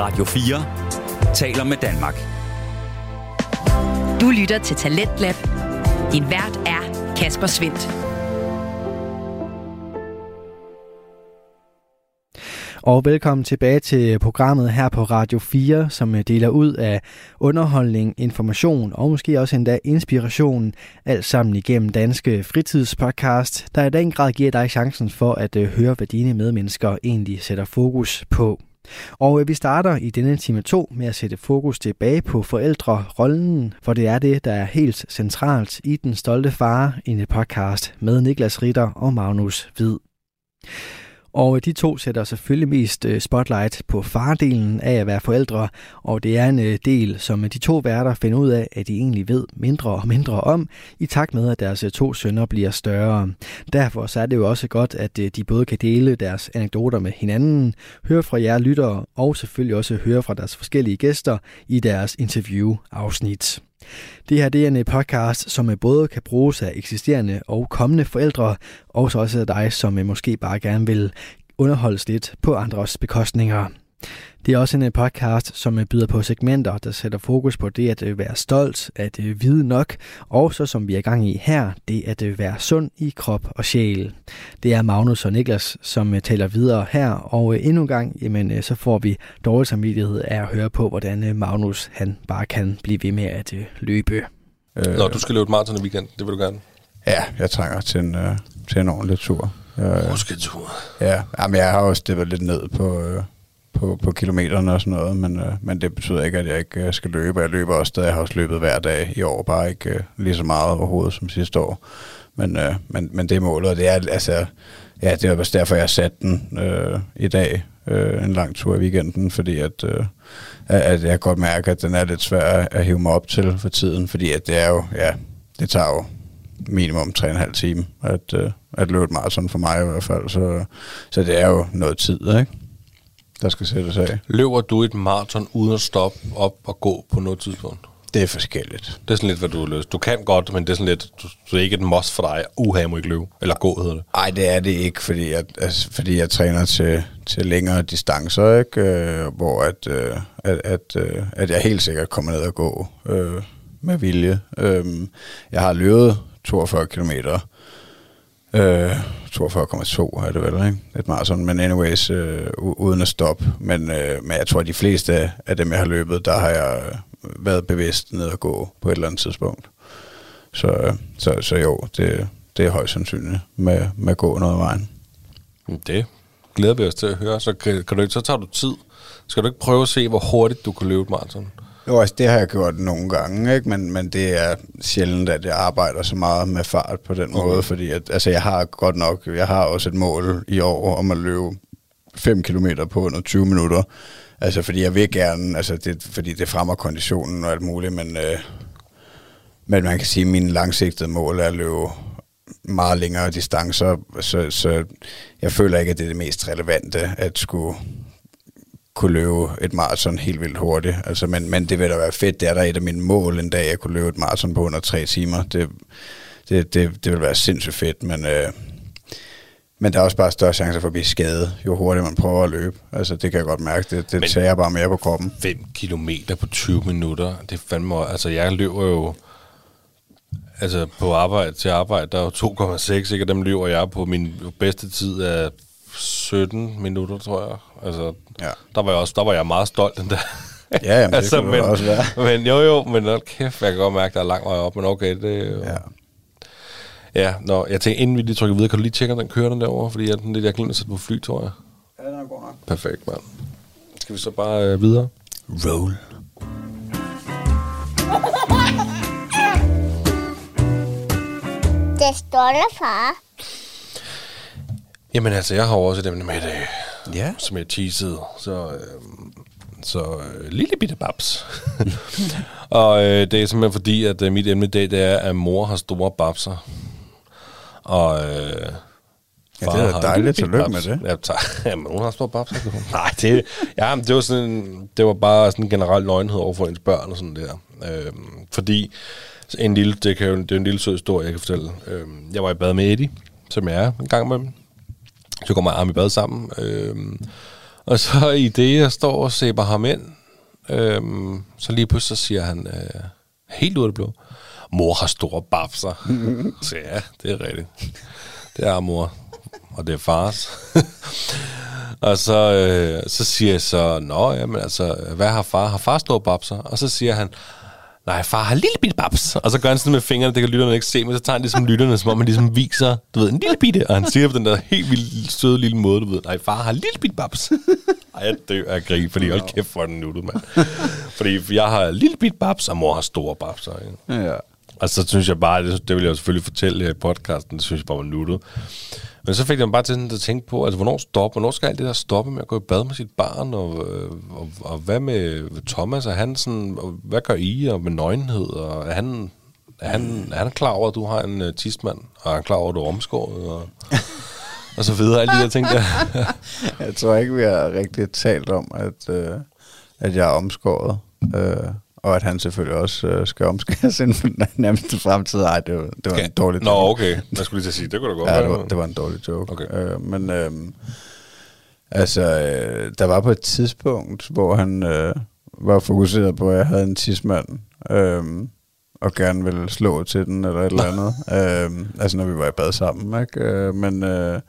Radio 4 taler med Danmark. Du lytter til Talentlab. Din vært er Kasper Svendt. Og velkommen tilbage til programmet her på Radio 4, som øh, deler ud af underholdning, information og måske også endda inspiration, alt sammen igennem Danske Fritidspodcast, der i den grad giver dig chancen for at øh, høre, hvad dine medmennesker egentlig sætter fokus på. Og øh, vi starter i denne time 2 med at sætte fokus tilbage på forældrerollen, for det er det, der er helt centralt i Den Stolte Far, en podcast med Niklas Ritter og Magnus Hvid. Og de to sætter selvfølgelig mest øh, spotlight på fardelen af at være forældre, og det er en øh, del, som de to værter finder ud af, at de egentlig ved mindre og mindre om, i takt med, at deres øh, to sønner bliver større. Derfor så er det jo også godt, at de både kan dele deres anekdoter med hinanden, høre fra jer lyttere, og selvfølgelig også høre fra deres forskellige gæster i deres interview-afsnit. Det her det er en øh, podcast, som øh, både kan bruges af eksisterende og kommende forældre, og så også af dig, som øh, måske bare gerne vil underholdes lidt på andres bekostninger. Det er også en podcast, som byder på segmenter, der sætter fokus på det at være stolt, at vide nok, og så som vi er gang i her, det at være sund i krop og sjæl. Det er Magnus og Niklas, som taler videre her, og endnu en gang, jamen, så får vi dårlig samvittighed af at høre på, hvordan Magnus han bare kan blive ved med at løbe. Øh, Nå, du skal løbe et maraton i weekenden, det vil du gerne? Ja, jeg trænger til en, øh, til en ordentlig tur. Rusketur. Ja, jamen, jeg har også det lidt ned på, øh, på, på kilometerne og sådan noget, men, øh, men det betyder ikke, at jeg ikke øh, skal løbe. Jeg løber også stadig. Jeg har også løbet hver dag i år, bare ikke øh, lige så meget overhovedet som sidste år. Men, øh, men, men det er målet, og det er altså... Ja, det er også derfor, jeg satte den øh, i dag, øh, en lang tur i weekenden, fordi at, øh, at jeg godt mærker, at den er lidt svær at hive mig op til for tiden, fordi at det er jo, ja, det tager jo minimum 3,5 timer at, øh, at løbe et maraton for mig i hvert fald, så, så det er jo noget tid, ikke? Der skal sættes af. Løber du et maraton uden at stoppe op og gå på noget tidspunkt? Det er forskelligt. Det er sådan lidt, hvad du har lyst. Du kan godt, men det er sådan lidt, du, du er ikke et must for dig. Uha, jeg må ikke løbe. Eller gå, hedder det. Nej, det er det ikke, fordi jeg, altså, fordi jeg træner til, til længere distancer, ikke? Øh, hvor at, øh, at, at, øh, at jeg helt sikkert kommer ned og gå øh, med vilje. Øh, jeg har løbet 42 kilometer Øh, 42,2 er det vel, ikke? Et maraton, men anyways, øh, uden at stoppe. Men, øh, men jeg tror, at de fleste af dem, jeg har løbet, der har jeg øh, været bevidst ned at gå på et eller andet tidspunkt. Så, øh, så, så jo, det, det er højst sandsynligt med, med at gå noget af vejen. Det glæder vi os til at høre. Så, kan, kan du så tager du tid. Skal du ikke prøve at se, hvor hurtigt du kan løbe et maraton? Jo, altså det har jeg gjort nogle gange, ikke? Men, men det er sjældent, at jeg arbejder så meget med fart på den okay. måde, fordi at, altså jeg har godt nok, jeg har også et mål i år om at løbe 5 km på under 20 minutter. Altså fordi jeg vil gerne, altså det, fordi det fremmer konditionen og alt muligt, men, øh, men man kan sige, at min langsigtede mål er at løbe meget længere distancer, så, så jeg føler ikke, at det er det mest relevante at skulle kunne løbe et maraton helt vildt hurtigt. Altså, men, men det vil da være fedt. Det er der et af mine mål en dag, at kunne løbe et maraton på under tre timer. Det, det, det, det vil være sindssygt fedt, men, øh, men der er også bare større chance for at blive skadet, jo hurtigere man prøver at løbe. Altså, det kan jeg godt mærke. Det, det tager bare mere på kroppen. 5 kilometer på 20 minutter, det er fandme... Altså, jeg løber jo... Altså, på arbejde til arbejde, der er jo 2,6, ikke? Og dem løber jeg på min bedste tid af 17 minutter, tror jeg. Altså, ja. der, var jeg også, der var jeg meget stolt den der. ja, jamen, det altså, men, også være. Men jo, jo, men hold kæft, jeg kan godt mærke, der er lang vej op, men okay, det jo... Ja. Ja, nå, jeg tænker, inden vi lige trykker videre, kan du lige tjekke, om den kører den derovre? Fordi jeg, det, jeg glemte at sætte på fly, tror jeg. Ja, den er god nok. Perfekt, mand. Skal vi så bare øh, videre? Roll. Det stolte far. Jamen altså, jeg har også dem med det, ja. som jeg teasede. Så, øh, så øh, lille bitte babs. og øh, det er simpelthen fordi, at øh, mit emne i dag, det er, at mor har store babser. Og øh, Ja, det er dejligt. Tillykke med det. Ja, tak. Jamen, hun har store babser. Nej, det, ja, det, var sådan, det var bare sådan en generel løgnhed over for ens børn og sådan der. Øh, fordi en lille, det, kan jo, det er en lille sød historie, jeg kan fortælle. Øh, jeg var i bad med Eddie, som jeg er en gang med Så kommer jeg i bad sammen. Øh, Og så i det, jeg står og sæber ham ind, øhm, så lige pludselig så siger han, øh, helt ud af det blå, mor har store babser. så ja, det er rigtigt. Det er mor, og det er fars. og så, øh, så siger jeg så, nå, jamen altså, hvad har far? Har far store babser? Og så siger han, nej, far har lille bitte babs. Og så gør han sådan med fingrene, det kan lytterne ikke se, men så tager han ligesom lytterne, som om han ligesom viser, du ved, en lille bitte. Og han siger på den der helt vildt søde lille måde, du ved, nej, far har lille bitte babs. Ej, jeg dør af grin, fordi hold kæft for den nuttet, mand. fordi jeg har lille bitte babs, og mor har store babser. Ikke? Ja. Og så synes jeg bare, det, det vil jeg selvfølgelig fortælle her i podcasten, det synes jeg bare var nuttet. Men så fik jeg mig bare til sådan at tænke på, altså hvornår stopper, hvornår skal alt det der stoppe med at gå i bad med sit barn, og, øh, og, og hvad med Thomas, er han sådan, og hvad gør I, og med nøgenhed, og er han, er han, er han klar over, at du har en uh, tidsmand, og er han klar over, at du er omskåret, og, og så videre, alle de der ting der. Jeg tror ikke, vi har rigtig talt om, at, øh, at jeg er omskåret. Øh, og at han selvfølgelig også øh, skal omskæres inden for den nærmeste fremtid. Ej, det var, det var Okay. en dårlig Nå, joke. okay. Jeg skulle lige til at sige, det kunne da godt Ja, være. det var, det var en dårlig joke. Okay. Øh, men øh, altså, øh, der var på et tidspunkt, hvor han øh, var fokuseret på, at jeg havde en tidsmand, øh, og gerne ville slå til den, eller et eller andet. øh, altså, når vi var i bad sammen, ikke? Øh, men... Øh,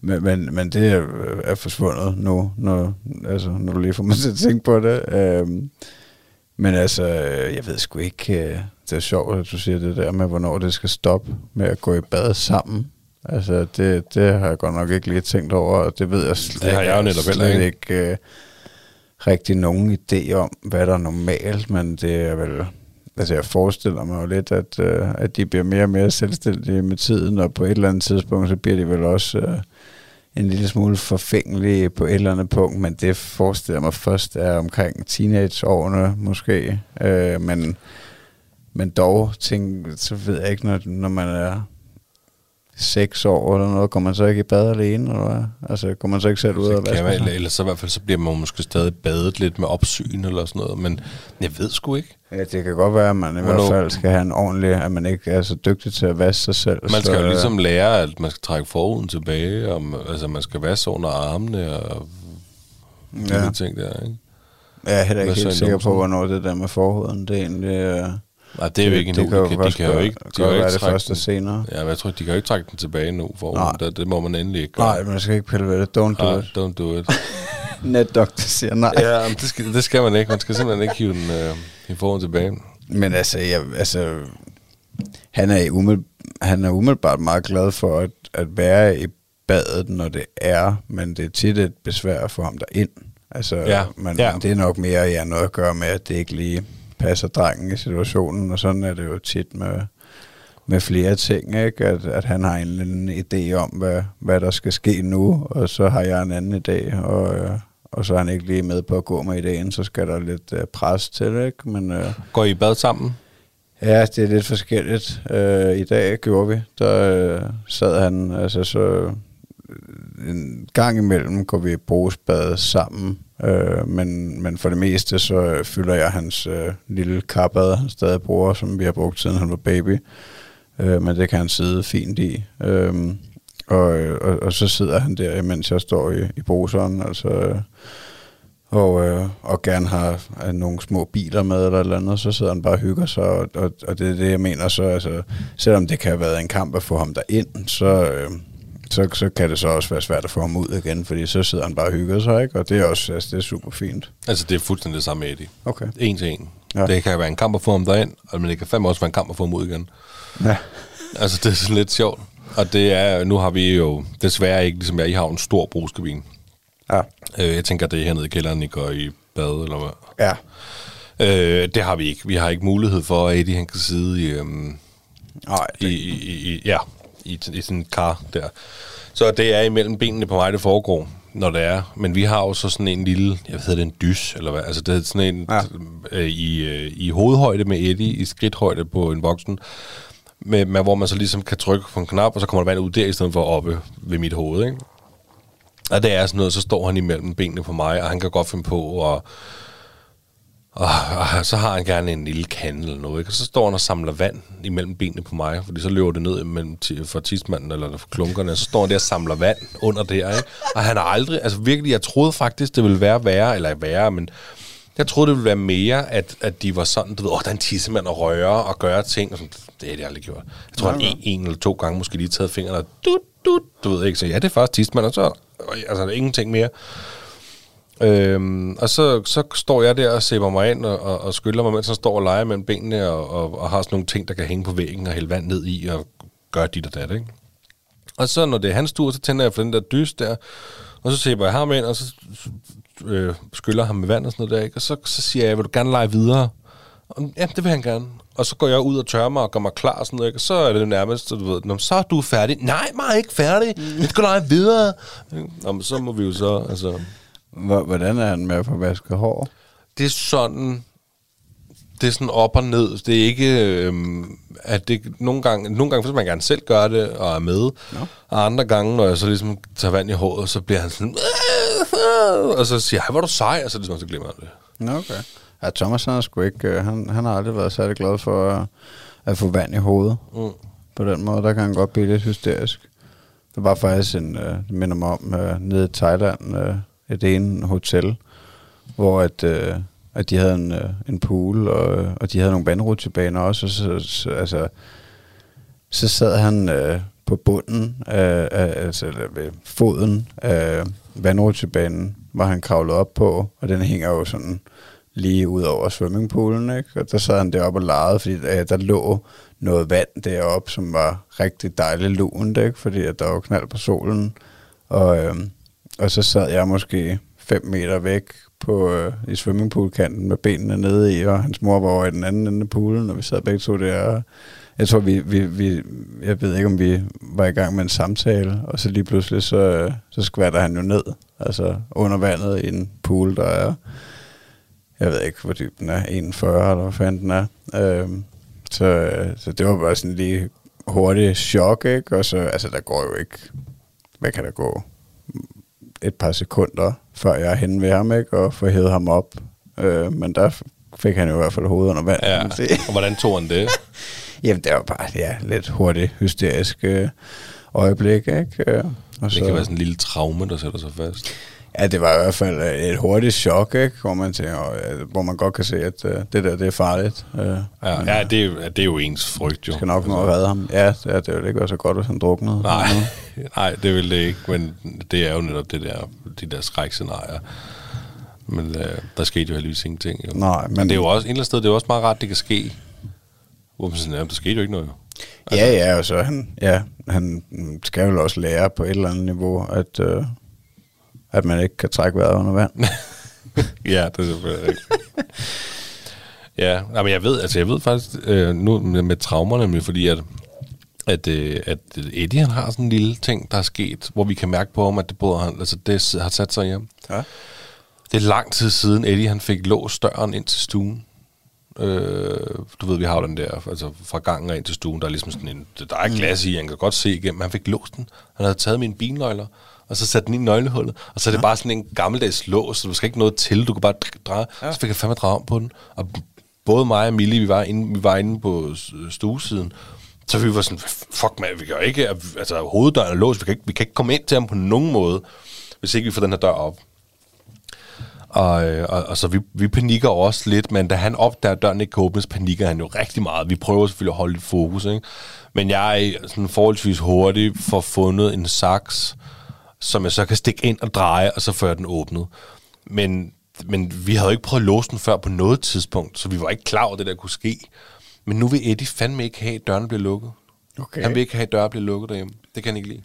men, men, men det er, er forsvundet nu, når, altså, når du lige får mig til at tænke på det. Øhm, men altså, jeg ved sgu ikke, øh, det er sjovt, at du siger det der med, hvornår det skal stoppe med at gå i bad sammen. Altså, det, det har jeg godt nok ikke lige tænkt over, og det ved jeg slet, Det har jeg jo netop slet ikke. ikke øh, rigtig nogen idé om, hvad der er normalt, men det er vel... Altså, jeg forestiller mig jo lidt, at, øh, at de bliver mere og mere selvstændige med tiden, og på et eller andet tidspunkt, så bliver de vel også øh, en lille smule forfængelig på et eller andet punkt, men det forestiller mig først er omkring teenageårene måske. Øh, men, men dog, tænk, så ved jeg ikke, når, når man er seks år eller noget, går man så ikke i bad alene, eller hvad? Altså, går man så ikke selv ud og Så vaske man, eller, så i hvert fald, så bliver man måske stadig badet lidt med opsyn eller sådan noget, men jeg ved sgu ikke. Ja, det kan godt være, at man i Hvornår- hvert fald skal have en ordentlig, at man ikke er så dygtig til at vaske sig selv. Man så, skal jo øh, ligesom lære, at man skal trække forhuden tilbage, og altså man skal vaske under armene og Ja. ting der, ikke? Jeg er heller ikke Hvad så helt sikker på, hvornår det der med forhuden, det er egentlig... Øh, Nej, det er jo ikke endnu. det kan jo de, de kan jo ikke, de kan jo være ikke det første den. senere. Ja, men jeg tror, de kan jo ikke trække den tilbage nu, for Nej. det, det må man endelig ikke Nej, gøre. man skal ikke pille ved det. Don't do Nej, it. don't do it. Netdoktor siger nej. ja, men det skal, det skal man ikke. Man skal simpelthen ikke hive den øh, i forhuden tilbage. Men altså, jeg, altså han, er i umiddelbart, han er umiddelbart meget glad for at, at være i badet, når det er, men det er tit et besvær for ham derind. Altså, Ja, men, ja. det er nok mere ja, noget at gøre med, at det ikke lige passer drengen i situationen, og sådan er det jo tit med, med flere ting, ikke? At, at han har en eller anden idé om, hvad, hvad der skal ske nu, og så har jeg en anden idé, og, øh, og så er han ikke lige med på at gå med ideen, så skal der lidt øh, pres til, ikke? Men, øh, Går I bad sammen? Ja, det er lidt forskelligt. Øh, I dag gjorde vi. Der øh, sad han, altså så øh, en gang imellem går vi i brugsbad sammen, øh, men, men for det meste så fylder jeg hans øh, lille kappad, han stadig bruger, som vi har brugt siden han var baby. Øh, men det kan han sidde fint i. Øh, og, og, og så sidder han der, mens jeg står i, i bruseren, altså... Og, øh, og gerne har øh, nogle små biler med eller eller andet, så sidder han bare og hygger sig, og, og, og det er det, jeg mener, så altså, selvom det kan have været en kamp at få ham derind, så, øh, så, så kan det så også være svært at få ham ud igen, fordi så sidder han bare og hygger sig, ikke? og det er også altså, det er super fint. Altså, det er fuldstændig det samme med Eddie. Okay. En til en. Ja. Det kan være en kamp at få ham derind, men det kan fandme også være en kamp at få ham ud igen. Ja. Altså, det er sådan lidt sjovt. Og det er, nu har vi jo desværre ikke, ligesom jeg, I har en stor brugskabine. Ja. Øh, jeg tænker, det er hernede i kælderen, I går i bad, eller hvad? Ja. Øh, det har vi ikke. Vi har ikke mulighed for, at Eddie han kan sidde i, øhm, Nej, i, i, i, i, ja, i, i sådan en kar der. Så det er imellem benene på mig, det foregår, når det er. Men vi har jo så sådan en lille, jeg ved det en dys, eller hvad, altså det er sådan en ja. øh, i, øh, i hovedhøjde med Eddie, i skridthøjde på en voksen, med, med, hvor man så ligesom kan trykke på en knap, og så kommer der vand ud der, i stedet for oppe ved mit hoved, ikke? Og det er sådan noget, så står han imellem benene på mig, og han kan godt finde på at, Og, og så har han gerne en lille kande eller noget, ikke? Og så står han og samler vand imellem benene på mig, fordi så løber det ned imellem ti- for tidsmanden eller for klunkerne, så står han der og samler vand under der, ikke? Og han har aldrig, altså virkelig, jeg troede faktisk, det ville være værre, eller værre, men jeg troede, det ville være mere, at, at de var sådan, du ved, åh, der er en tissemand og røre og gøre ting, og sådan, det har de aldrig gjort. Jeg tror, han en, en eller to gange måske lige taget fingeren og dut, dut, du ved ikke, så ja, det er faktisk tissemand, og så, altså, der er ingenting mere. Øhm, og så, så står jeg der og sæber mig ind og, og, og skyller mig, mens han står og leger mellem benene og, og, og har sådan nogle ting, der kan hænge på væggen og hælde vand ned i og gøre dit og dat, ikke? Og så når det er hans tur, så tænder jeg for den der dys der, og så sæber jeg ham ind, og så øh, skyller ham med vand og sådan noget der, ikke? Og så, så siger jeg, vil du gerne lege videre? Og, ja, det vil han gerne. Og så går jeg ud og tørrer mig og gør mig klar og sådan noget, ikke? Og så er det nærmest, så du ved, Nå, så er du færdig. Nej, mig er ikke færdig. Vi skal lege videre. Nå, men så må vi jo så, altså... Hvor- Hvordan er han med at få vasket hår? det er sådan det er sådan op og ned. Det er ikke, øhm, at det nogle gange, nogle gange, hvis man gerne selv gør det og er med, no. og andre gange, når jeg så ligesom tager vand i håret, så bliver han sådan, og så siger jeg, hvor er du sej, og så, det sådan, så glemmer jeg det. Nå, okay. Ja, Thomas han, er sgu ikke, øh, han, han har aldrig været særlig glad for at, at få vand i hovedet. Mm. På den måde, der kan han godt blive lidt hysterisk. Der var faktisk en, øh, det minder mig om, øh, nede i Thailand, øh, et ene hotel, hvor at, øh, at de havde en, øh, en pool, og, og de havde nogle vandrutsjebaner også, og så, så, altså, så sad han øh, på bunden, af, af, altså ved foden af vandrutsjebanen, hvor han kravlede op på, og den hænger jo sådan lige ud over swimmingpoolen, ikke? Og der sad han deroppe og legede, fordi øh, der lå noget vand deroppe, som var rigtig dejligt lunt, ikke? Fordi at der var knald på solen. Og, øh, og så sad jeg måske 5 meter væk på, øh, i swimmingpoolkanten med benene nede i, og hans mor var over i den anden ende af poolen, og vi sad begge to der. Og jeg tror, vi, vi, vi, jeg ved ikke, om vi var i gang med en samtale, og så lige pludselig, så, øh, så skvatter han jo ned, altså under vandet i en pool, der er, jeg ved ikke, hvor dyb den er, 41 eller hvad fanden den er. Øhm, øh, så, så det var bare sådan lige hurtigt chok, ikke? Og så, altså der går jo ikke, hvad kan der gå? Et par sekunder, før jeg er henne ved ham, ikke? Og får hævet ham op. Øh, men der fik han jo i hvert fald hovedet under vand. sige. og hvordan tog han det? Jamen, det var bare ja, lidt hurtigt hysterisk øh, øjeblik, ikke? Øh, og Det kan være sådan en lille traume, der sætter sig fast. Ja, det var i hvert fald øh, et hurtigt chok, ikke? Hvor man, tænker, øh, hvor man godt kan se, at øh, det der, det er farligt. Øh, Ja, ja det, er, det er jo ens frygt, jo. skal nok nå at redde ham. Ja, det, er- det ville ikke være så godt, hvis han druknede. Nej, nej, det vil det ikke, men det er jo netop det der, de der skrækscenarier. Men øh, der skete jo heldigvis ingenting. Jo. Nej, men- men det er jo også, et eller andet sted, det er jo også meget rart, det kan ske. Hvor man sådan, ja, der skete jo ikke noget. Jo. Ja, ja, og så han, ja, han skal jo også lære på et eller andet niveau, at, øh, at man ikke kan trække vejret under vand. ja, det er selvfølgelig rigtigt. ja, nej, men jeg ved, altså jeg ved faktisk øh, nu med, med traumerne, men fordi at, at, øh, at Eddie han har sådan en lille ting, der er sket, hvor vi kan mærke på ham, at det, både, han, altså, det har sat sig hjem. Ja. Det er lang tid siden, Eddie han fik låst døren ind til stuen. Øh, du ved, vi har jo den der, altså fra gangen og ind til stuen, der er ligesom sådan en, der er glas i, han kan godt se igennem. Han fik låst den. Han havde taget mine bilnøgler, og så sat den i nøglehullet. Og så er det bare sådan en gammeldags lås, så du skal ikke noget til, du kan bare dr- dreje. Ja. Så fik jeg fandme dreje om på den. Og både mig og Mille, vi var inde, vi var inde på stuesiden, så vi var sådan, fuck man, vi kan ikke, altså hoveddøren er låst, vi kan, ikke, vi kan ikke komme ind til ham på nogen måde, hvis ikke vi får den her dør op. Og, øh, og, og så vi, vi panikker også lidt, men da han opdager, at døren ikke kan åbnes, panikker han jo rigtig meget. Vi prøver selvfølgelig at holde lidt fokus, ikke? Men jeg er sådan forholdsvis hurtig for fundet en saks, som jeg så kan stikke ind og dreje, og så får jeg den åbnet. Men, men vi havde jo ikke prøvet at låse den før på noget tidspunkt, så vi var ikke klar over, at det der kunne ske. Men nu vil Eddie fandme ikke have, at dørene bliver lukket. Okay. Han vil ikke have, at døre bliver lukket derhjemme. Det kan han ikke lide.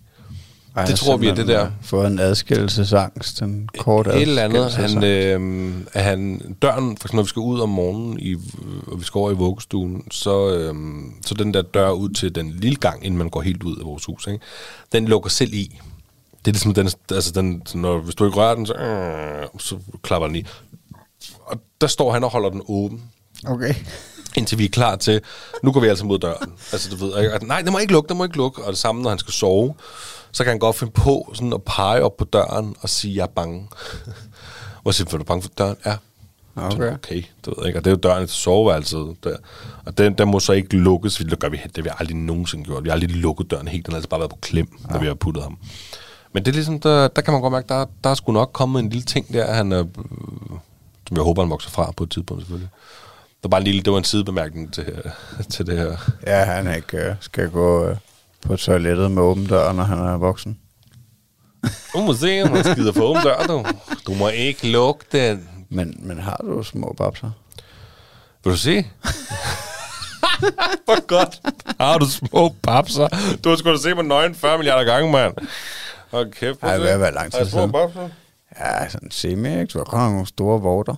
Ej, Det tror vi er det der. øh, Fået en adskillelsesangst, en kort Et eller andet. Han, øh, han, døren, for eksempel, når vi skal ud om morgenen, i, og vi skal over i vuggestuen, så, øh, så den der dør ud til den lille gang, inden man går helt ud af vores hus, ikke? den lukker selv i. Det er ligesom, den, altså den, når, hvis du ikke rører den, så, øh, så klapper den i. Og der står han og holder den åben, Okay. indtil vi er klar til, nu går vi altså mod døren. Altså, du ved, at, nej, det må ikke lukke, det må ikke lukke. Og det samme, når han skal sove, så kan han godt finde på sådan at pege op på døren og sige, jeg er bange. Hvor siger du, er du bange for døren? Ja. Okay. Okay, det ved jeg ikke. Og det er jo døren til soveværelset der. Og den, den må så ikke lukkes. Det gør vi, det har vi aldrig nogensinde gjort. Vi har aldrig lukket døren helt. Den har altså bare været på klem, ja. når vi har puttet ham. Men det er ligesom, der, der kan man godt mærke, der, der er sgu nok kommet en lille ting der, han øh, som jeg håber, han vokser fra på et tidspunkt selvfølgelig. Det var bare en lille, det var en sidebemærkning til, til det her. Ja, han ikke øh, skal gå øh, på toilettet med åben dør, når han er voksen. Du må se, om han skider for åben dør, du. Du må ikke lukke den. Men, men har du små babser? Vil du se? Hvor godt har du små papser. Du har sgu da se mig nøgen 40 milliarder gange, mand. Hold kæft. Ej, det er være lang tid Har jeg siden. papser? Ja, sådan semi, ikke? Du har godt nok nogle store vorter.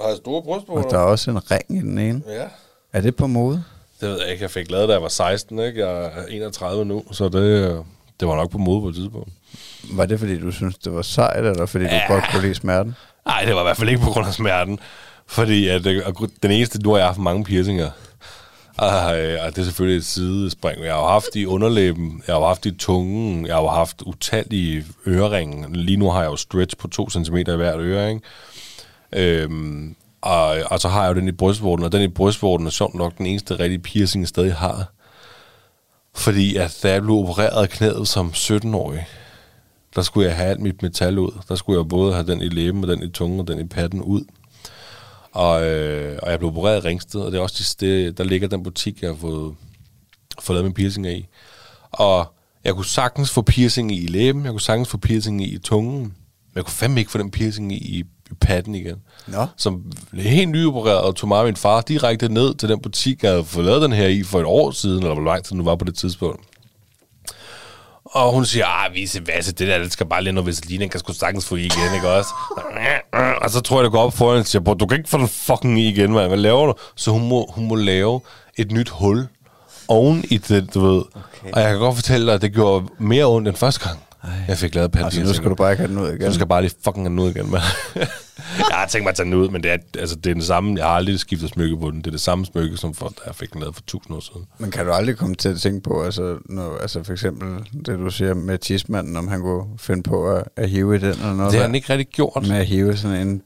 Har jeg store Og der er brystvorter? også en ring i den ene. Ja. Er det på mode? Det ved jeg ikke. Jeg fik lavet, da jeg var 16, ikke? Jeg er 31 nu, så det, det var nok på mode på et tidspunkt. Var det, fordi du synes det var sejt, eller fordi ja. du godt kunne lide smerten? Nej, det var i hvert fald ikke på grund af smerten. Fordi at, øh, den eneste, nu har jeg haft mange piercinger. Ej, det er selvfølgelig et sidespring. Jeg har jo haft i underlæben, jeg har jo haft i tungen, jeg har jo haft utallige øreringe. Lige nu har jeg jo stretch på 2 cm i hvert øre, ikke? Øhm, og, og så har jeg jo den i brystvorten, og den i brystvorten er sjovt nok den eneste rigtige piercing, jeg stadig har. Fordi at da jeg blev opereret af knæet som 17-årig, der skulle jeg have alt mit metal ud. Der skulle jeg både have den i læben, og den i tungen, og den i patten ud. Og, øh, og jeg blev opereret i Ringsted, og det er også det der ligger den butik, jeg har fået, fået lavet min piercing i. Og jeg kunne sagtens få piercing i læben, jeg kunne sagtens få piercing i tungen, men jeg kunne fandme ikke få den piercing i, i, patten igen. Nå. Som helt nyopereret, og tog mig og min far direkte ned til den butik, jeg havde fået lavet den her i for et år siden, eller hvor lang tid nu var på det tidspunkt. Og hun siger, ah, vise vasse, det der, det skal bare lige noget Vaseline, kan sgu sagtens få i igen, ikke også? Og så tror jeg, det går op for hende og siger, "Bror, du kan ikke få den fucking i igen, mand. Hvad laver du? Så hun må, hun må lave et nyt hul oven i det, du ved. Okay. Og jeg kan godt fortælle dig, at det gjorde mere ondt end første gang. Ej. Jeg fik lavet Altså, nu skal du bare ikke have den ud igen. Du skal bare lige fucking have den ud igen, mand. jeg har tænkt mig at tage den ud, men det er, altså, det er den samme. Jeg har aldrig skiftet smykke på den. Det er det samme smykke, som for, da jeg fik den lavet for tusind år siden. Men kan du aldrig komme til at tænke på, altså, når, altså for eksempel det, du siger med tismanden, om han kunne finde på at, at hive i den eller noget? Det har han ikke rigtig gjort. Med at hive sådan en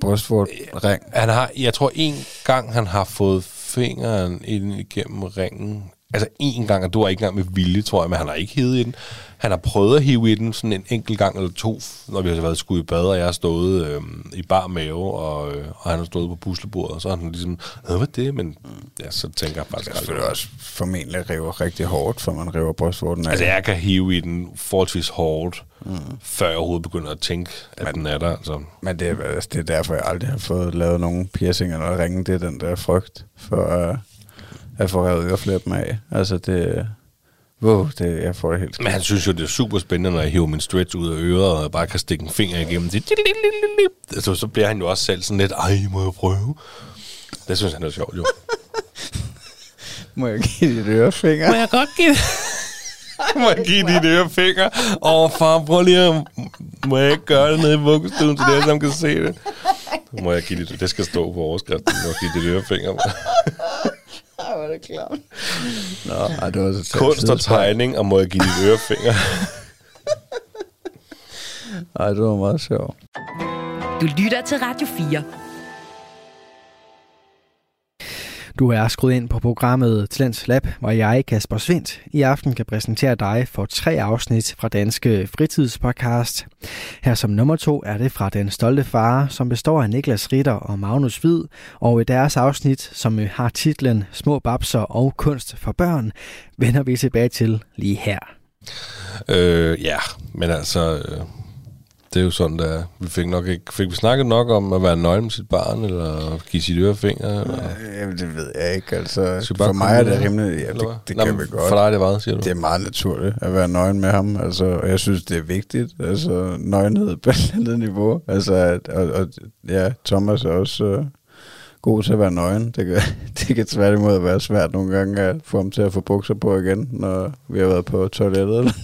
brystvort-ring. Han har, jeg tror en gang, han har fået fingeren ind igennem ringen. Altså en gang, og du var ikke engang med vilje, tror jeg, men han har ikke hivet i den. Han har prøvet at hive i den sådan en enkelt gang eller to, når vi har været skudt i bad, og jeg har stået øh, i bar mave, og, øh, og han har stået på puslebordet, og så har han ligesom, hvad er det? Men ja, så tænker jeg Det faktisk skal aldrig selvfølgelig også formentlig rive rigtig hårdt, for man river brystvorten af. Altså, jeg kan hive i den forholdsvis hårdt, mm. før jeg overhovedet begynder at tænke, at Men, den er der. Altså. Men det er, altså, det er derfor, jeg aldrig har fået lavet nogen piercing eller ringe. Det er den der frygt for uh, at få revet øreflæppen af. Altså, det... Wow, det, jeg får det helt skidt. Men han synes jo, det er super spændende, når jeg hiver min stretch ud af øret, og jeg bare kan stikke en finger igennem det. Så, så bliver han jo også selv sådan lidt, ej, må jeg prøve? Det synes han er sjovt, jo. Må jeg give dit ørefinger? Må jeg godt give Må jeg give dit ørefinger? Åh, oh, far, prøv lige at... Må jeg ikke gøre det nede i vuggestuen, så det som kan se det? Må jeg give dit... Det skal stå på overskriften. Må jeg give dit ørefinger? Er det klart. Nå, ej, det var så Kunst og tegning, og må jeg give ørefinger? Ej, det var meget sjovt. Du lytter til Radio 4. Du er skruet ind på programmet Talents Lab, hvor jeg, Kasper Svendt, i aften kan præsentere dig for tre afsnit fra Danske Fritidspodcast. Her som nummer to er det fra Den Stolte Far, som består af Niklas Ritter og Magnus Hvid, og i deres afsnit, som har titlen Små babser og kunst for børn, vender vi tilbage til lige her. øh, ja, men altså... Øh, det er jo sådan, der vi fik nok ikke... Fik vi snakket nok om at være nøgen med sit barn, eller give sit ørefinger? Eller? Jamen, det ved jeg ikke. Altså, Skal for mig er det rimelig... Ja, det, hvad? det Nå, kan vi godt. For dig er det hvad, siger du? Det er meget naturligt at være nøgen med ham, altså, og jeg synes, det er vigtigt, altså nøgenhed på et andet niveau, altså, at, og, og, ja, Thomas er også øh, god til at være nøgen, det kan, det kan tværtimod være svært nogle gange at få ham til at få bukser på igen, når vi har været på toilettet,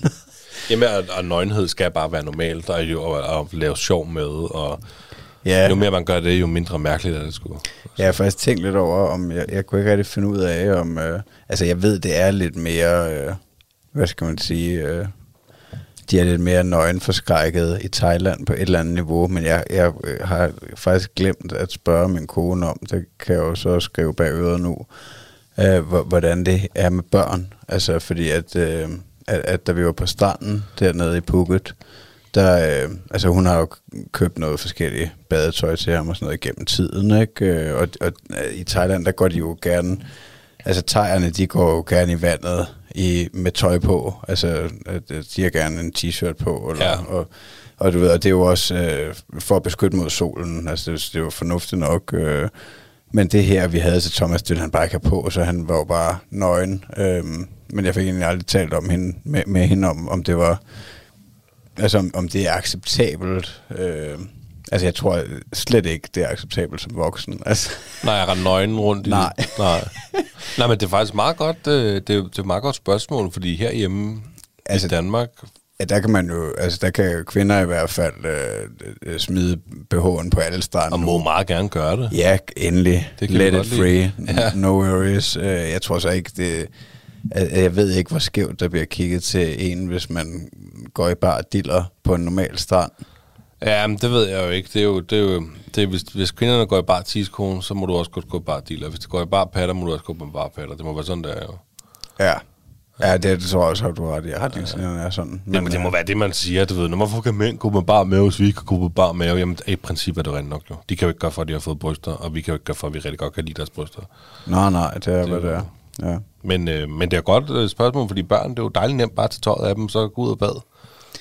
Jamen, og, og nøgenhed skal bare være normalt. Er jo at, at lave sjov med, og Ja, jo mere man gør det, jo mindre mærkeligt er det sgu. jeg har faktisk tænkt lidt over, om jeg, jeg kunne ikke rigtig finde ud af, om, øh, altså jeg ved, det er lidt mere, øh, hvad skal man sige, øh, de er lidt mere nøgenforskrækket i Thailand på et eller andet niveau, men jeg, jeg øh, har faktisk glemt at spørge min kone om, det kan jeg jo så skrive bag øret nu, øh, hvordan det er med børn. Altså fordi at, øh, at, at da vi var på stranden dernede i Phuket, der, øh, altså hun har jo købt noget forskellige badetøj til ham og sådan noget igennem tiden, ikke? Øh, og, og øh, i Thailand, der går de jo gerne, altså thaierne, de går jo gerne i vandet i, med tøj på, altså de har gerne en t-shirt på, eller, ja. og, og du ved, og det er jo også øh, for at beskytte mod solen, altså det, det er jo fornuftigt nok, øh, men det her, vi havde til Thomas, det han bare ikke have på, så han var jo bare nøgen, øh, men jeg fik egentlig aldrig talt om hende, med, med hende om, om det var Altså, om, om det er acceptabelt. Øh, altså, jeg tror slet ikke, det er acceptabelt som voksen. Altså. Nej, jeg render nøgen rundt i Nej. Nej. Nej, men det er faktisk meget godt, det, øh, det, er, det er meget godt spørgsmål, fordi herhjemme altså, i Danmark... Ja, der kan man jo, altså der kan kvinder i hvert fald øh, øh smide BH'en på alle strande. Og må meget gerne gøre det. Ja, endelig. Det Let it free. Ja. No worries. Uh, jeg tror så ikke, det... Jeg ved ikke, hvor skævt der bliver kigget til en, hvis man går i bar diller på en normal strand? Ja, men det ved jeg jo ikke. Det er jo, det er jo det er, hvis, hvis kvinderne går i bar tidskone, så må du også godt gå i bar diller. Hvis de går i bar patter, må du også gå på bar patter. Det må være sådan, der jo. Ja. Ja, det, det tror jeg også, at du har det. Jeg har ja. er sådan. Men, Jamen, det må være det, man siger. Du ved, når man får mænd gå med bar mave, hvis vi ikke kan gå på bar mave, jamen i princippet er det rent nok jo. De kan jo ikke gøre for, at de har fået bryster, og vi kan jo ikke gøre for, at vi rigtig godt kan lide deres bryster. Nej, nej, det er, det hvad det er. Ja. Men, øh, men det er godt øh, spørgsmål, fordi børn, det er jo dejligt nemt bare at tage tøjet af dem, så gå ud og bad.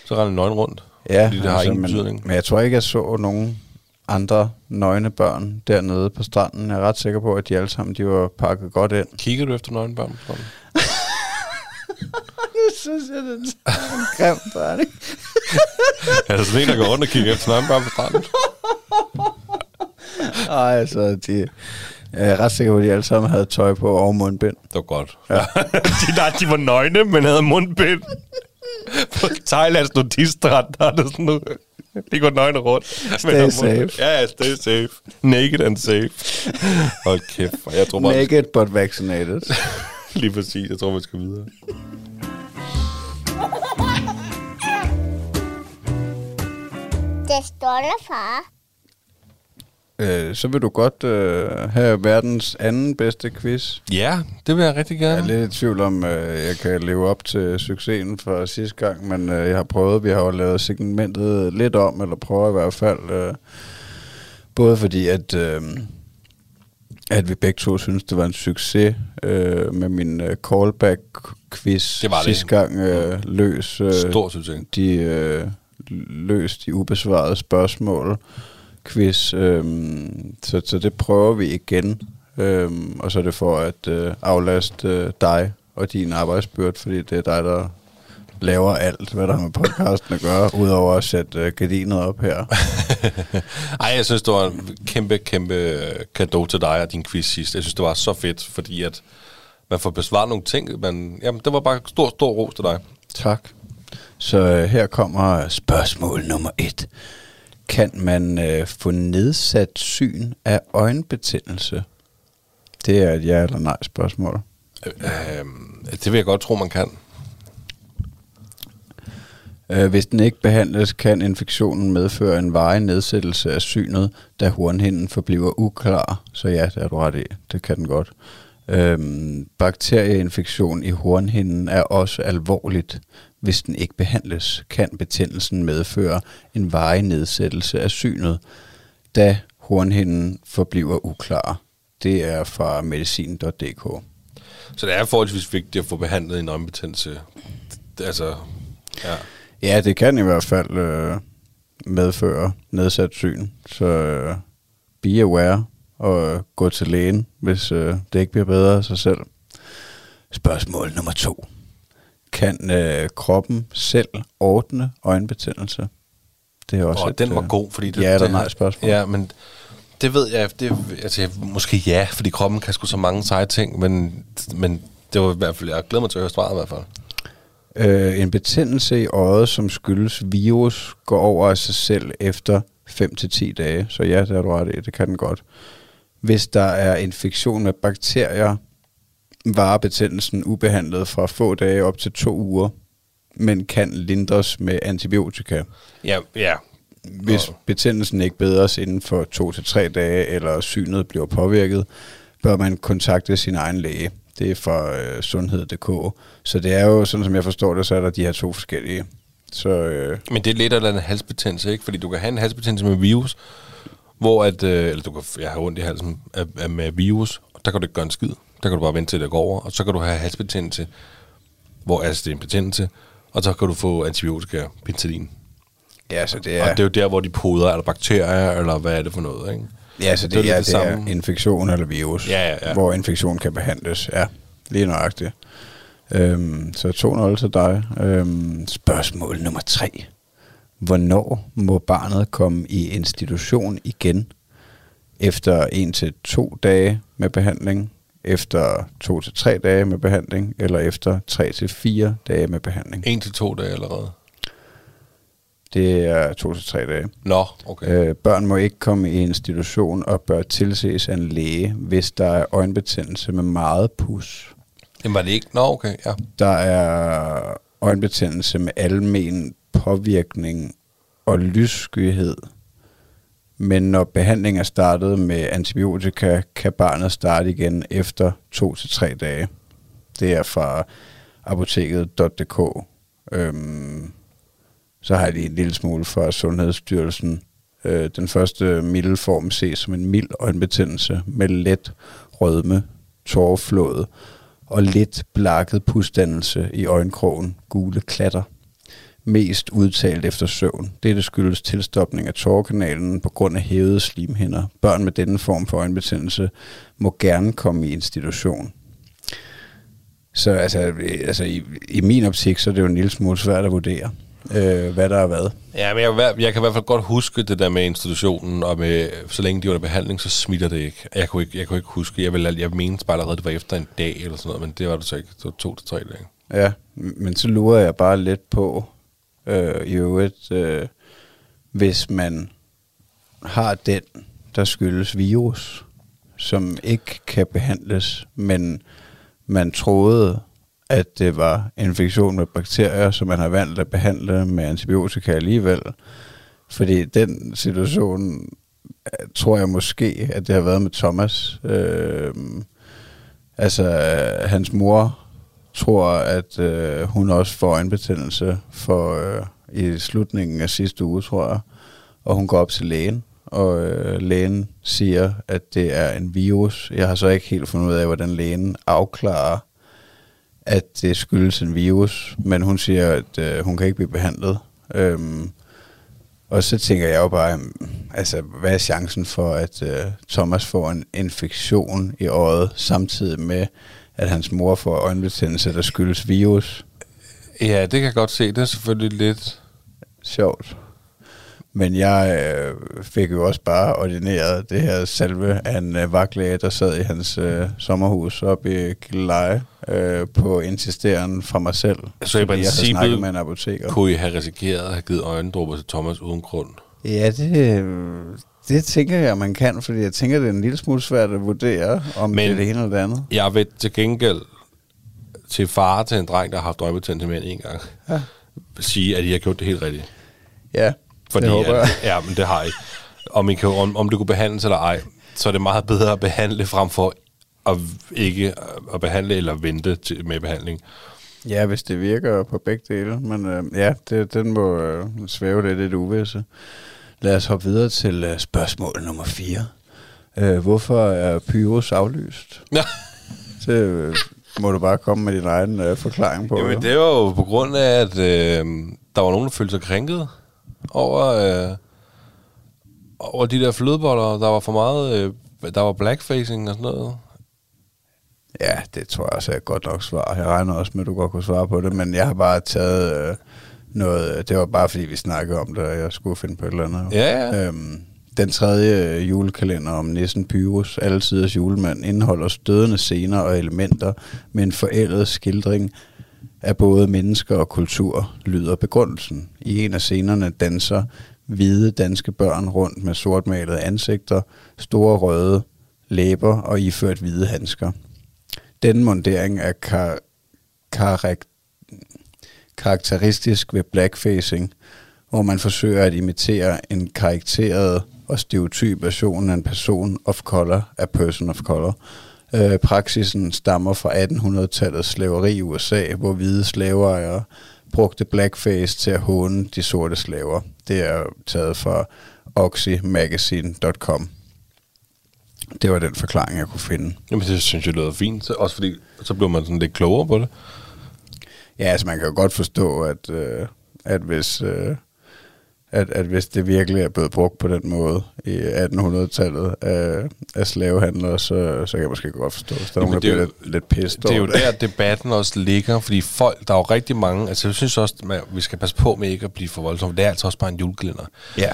Så render nøgen rundt. Ja, fordi det altså, har ingen men, betydning. Men jeg tror ikke, jeg så nogen andre nøgne børn dernede på stranden. Jeg er ret sikker på, at de alle sammen de var pakket godt ind. Kigger du efter nøgne børn på stranden? nu synes jeg, det er en grim ikke? er der sådan en, der går rundt og kigger efter nøgne børn på stranden? Ej, altså, de, jeg er ret sikker på, at de alle sammen havde tøj på og mundbind. Det var godt. Ja. de, der, de var nøgne, men havde mundbind. på Thailands nudiststrand, der er det sådan noget. De går nøgne rundt. Stay safe. Ja, ja, stay safe. Naked and safe. Hold kæft. Jeg tror bare, Naked but vaccinated. Lige præcis. Jeg tror, vi skal videre. Det står der, far. Øh, så vil du godt øh, have verdens anden bedste quiz. Ja, det vil jeg rigtig gerne. Jeg er lidt i tvivl om, øh, jeg kan leve op til succesen fra sidste gang, men øh, jeg har prøvet, vi har jo lavet segmentet lidt om, eller prøver i hvert fald. Øh, både fordi, at, øh, at vi begge to synes, det var en succes øh, med min øh, callback-quiz det var sidste det. gang. Øh, løs øh, Stor succes. De, øh, løs de ubesvarede spørgsmål quiz, øhm, så, så det prøver vi igen. Øhm, og så er det for at øh, aflaste øh, dig og din arbejdsbyrd, fordi det er dig, der laver alt, hvad der har med podcasten at gøre, udover at sætte øh, gardinet op her. Ej, jeg synes, det var en kæmpe, kæmpe gave til dig og din quiz sidst. Jeg synes, det var så fedt, fordi at man får besvaret nogle ting. Men, jamen, det var bare stor, stor ros til dig. Tak. Så øh, her kommer spørgsmål nummer et kan man øh, få nedsat syn af øjenbetændelse? Det er et ja eller nej spørgsmål. Øh, øh, det vil jeg godt tro, man kan. Øh, hvis den ikke behandles, kan infektionen medføre en varig nedsættelse af synet, da hornhinden forbliver uklar. Så ja, det er du ret i. Det kan den godt. Øhm, bakterieinfektion i hornhinden er også alvorligt. Hvis den ikke behandles, kan betændelsen medføre en varig nedsættelse af synet, da hornhinden forbliver uklar. Det er fra medicin.dk. Så det er forholdsvis vigtigt at få behandlet en øjenbetændelse. Altså, ja. Ja, det kan i hvert fald øh, medføre nedsat syn. Så øh, be aware og gå til lægen, hvis øh, det ikke bliver bedre af sig selv. Spørgsmål nummer to. Kan øh, kroppen selv ordne øjenbetændelse? Det er også oh, et, den var øh, god, fordi det, ja, det, nej spørgsmål. Ja, men det ved jeg, det, altså, måske ja, fordi kroppen kan sgu så mange seje ting, men, men det var i hvert fald, jeg glæder mig til at høre svaret i hvert fald. Øh, en betændelse i øjet, som skyldes virus, går over af sig selv efter 5-10 dage. Så ja, det er du ret i, det kan den godt. Hvis der er infektion med bakterier, varer betændelsen ubehandlet fra få dage op til to uger. men kan lindres med antibiotika. Ja, ja. Hvis betændelsen ikke bedres inden for to til tre dage, eller synet bliver påvirket, bør man kontakte sin egen læge. Det er fra øh, sundhed.dk. Så det er jo, sådan som jeg forstår det, så er der de her to forskellige. Så, øh, Men det er lidt af en halsbetændelse, ikke? Fordi du kan have en halsbetændelse med virus, hvor at, øh, eller du kan jeg har ondt i halsen af, af, med virus, og der kan du ikke gøre en skid. Der kan du bare vente til det går over, og så kan du have halsbetændelse, hvor altså det er en betændelse, og så kan du få antibiotika, penicillin. ja, så det er, Og det er jo der, hvor de poder, er der bakterier, eller hvad er det for noget, ikke? ja, så det, det er det, det, det er samme. infektion eller virus, Ja, ja, ja. hvor infektion kan behandles. Ja, lige nøjagtigt. Øhm, så 2-0 til dig. Øhm, spørgsmål nummer 3. Hvornår må barnet komme i institution igen? Efter 1 til to dage med behandling, efter 2 til tre dage med behandling, eller efter 3 til fire dage med behandling. En til to dage allerede. Det er 2 til tre dage. Nå, okay. Øh, børn må ikke komme i institution og bør tilses af en læge, hvis der er øjenbetændelse med meget pus. Jamen var det ikke? Nå, okay, ja. Der er øjenbetændelse med almen påvirkning og lysskyhed. Men når behandlingen er startet med antibiotika, kan barnet starte igen efter to til tre dage. Det er fra apoteket.dk. Øhm, så har jeg lige en lille smule fra Sundhedsstyrelsen. Øh, den første milde form ses som en mild øjenbetændelse med let rødme, tårerflåde og lidt blakket pusdannelse i øjenkrogen, gule klatter. Mest udtalt efter søvn. Dette skyldes tilstopning af tårerkanalen på grund af hævede slimhinder. Børn med denne form for øjenbetændelse må gerne komme i institution. Så altså, altså i, i min optik, så er det jo en lille smule svært at vurdere, øh, hvad der er hvad. Ja, men jeg, jeg kan i hvert fald godt huske det der med institutionen, og med, så længe de er under behandling, så smitter det ikke. Jeg kunne ikke, jeg kunne ikke huske, jeg, ville, jeg mente bare allerede, det var efter en dag eller sådan noget, men det var det så ikke. Det var to til tre dage. Ja, men så lurer jeg bare lidt på, øh, i øvrigt, øh, hvis man har den, der skyldes virus, som ikke kan behandles, men man troede, at det var infektion med bakterier, som man har valgt at behandle med antibiotika alligevel. Fordi den situation øh, tror jeg måske, at det har været med Thomas. Øh, altså, øh, hans mor tror, at øh, hun også får øjenbetændelse for øh, i slutningen af sidste uge, tror jeg. Og hun går op til lægen, og øh, lægen siger, at det er en virus. Jeg har så ikke helt fundet ud af, hvordan lægen afklarer, at det skyldes en virus, men hun siger, at øh, hun kan ikke blive behandlet. Øhm, og så tænker jeg jo bare, mm, altså, hvad er chancen for, at øh, Thomas får en infektion i øjet, samtidig med, at hans mor får øjenbetændelse, der skyldes virus? Ja, det kan jeg godt se. Det er selvfølgelig lidt... Sjovt. Men jeg øh, fik jo også bare ordineret det her salve af en øh, vagtlæge, der sad i hans øh, sommerhus oppe i Gilleleje øh, på insisteren fra mig selv. Så i princippet med en apoteker. kunne I have risikeret at have givet øjendråber til Thomas uden grund. Ja, det, øh, det tænker jeg, man kan, fordi jeg tænker, det er en lille smule svært at vurdere, om Men- det er det ene eller det andet. Jeg vil til gengæld til far til en dreng, der har haft mere end en gang, Ja. sige, at I har gjort det helt rigtigt. Ja, Fordi det håber jeg. At, ja, men det har I. Om, I kan, om, om det kunne behandles eller ej, så er det meget bedre at behandle frem for at ikke at behandle eller vente til, med behandling. Ja, hvis det virker på begge dele. Men øh, ja, det, den må øh, svæve lidt i det uvisse. Lad os hoppe videre til øh, spørgsmål nummer 4. Øh, hvorfor er Pyrus aflyst? Det øh, må du bare komme med din egen øh, forklaring på. Jamen, jo. det var jo på grund af, at øh, der var nogen, der følte sig krænket over, øh, over de der flødeboller. Der var for meget, øh, der var blackfacing og sådan noget. Ja, det tror jeg også er et godt nok svar. Jeg regner også med, at du godt kunne svare på det, men jeg har bare taget øh, noget... Det var bare, fordi vi snakkede om det, og jeg skulle finde på et eller andet. Ja, ja. Øhm, den tredje julekalender om Nissen Pyrus, Alletiders julemand, indeholder stødende scener og elementer med en forældet skildring af både mennesker og kultur, lyder begrundelsen. I en af scenerne danser hvide danske børn rundt med sortmalede ansigter, store røde læber og iført hvide handsker. Denne montering er kar- karak- karakteristisk ved blackfacing, hvor man forsøger at imitere en karakteret og stereotyp version af en person of color, af person of color. Øh, praksisen stammer fra 1800-tallets slaveri i USA, hvor hvide slaveejere brugte blackface til at håne de sorte slaver. Det er taget fra oxymagazine.com. Det var den forklaring, jeg kunne finde. Jamen, det synes jeg lyder fint. Så- Også fordi, så bliver man sådan lidt klogere på det. Ja, altså man kan jo godt forstå, at, øh, at hvis... Øh, at, at hvis det virkelig er blevet brugt på den måde i 1800-tallet af, af slavehandlere, så, så kan jeg måske godt forstå, hvis der er Jamen, det er bliver jo- lidt, lidt pissed Det er jo der, debatten også ligger, fordi folk, der er jo rigtig mange, altså jeg synes også, at vi skal passe på med ikke at blive for voldsomme. Det er altså også bare en julekalender. Ja.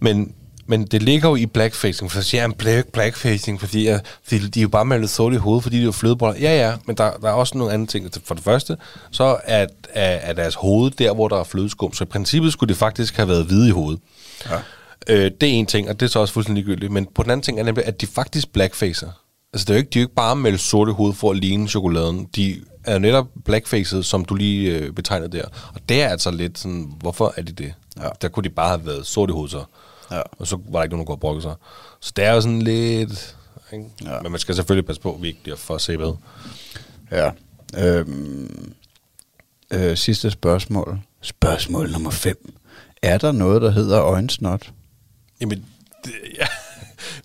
Men, men det ligger jo i blackfacing, for så siger jeg black, blackfacing, fordi, jeg, fordi de er jo bare malet sort i hovedet, fordi de er flødeboller. Ja, ja, men der, der er også nogle andre ting. For det første, så er, er, er deres hoved der, hvor der er flødeskum. Så i princippet skulle det faktisk have været hvide i hovedet. Ja. Øh, det er en ting, og det er så også fuldstændig ligegyldigt. Men på den anden ting er nemlig, at de faktisk blackfacer. Altså, det er jo ikke, de er jo ikke bare malet sort i hovedet for at ligne chokoladen. De er jo netop blackfacet, som du lige øh, betegnede der. Og det er altså lidt sådan, hvorfor er de det? Ja. Der kunne de bare have været sort i hovedet så. Ja. Og så var der ikke nogen, der kunne have brokket sig. Så det er jo sådan lidt... Ikke? Ja. Men man skal selvfølgelig passe på, at vi ikke bliver for sæbet. Ja. Øhm, øh, sidste spørgsmål. Spørgsmål nummer 5. Er der noget, der hedder øjensnot? Jamen, det, ja,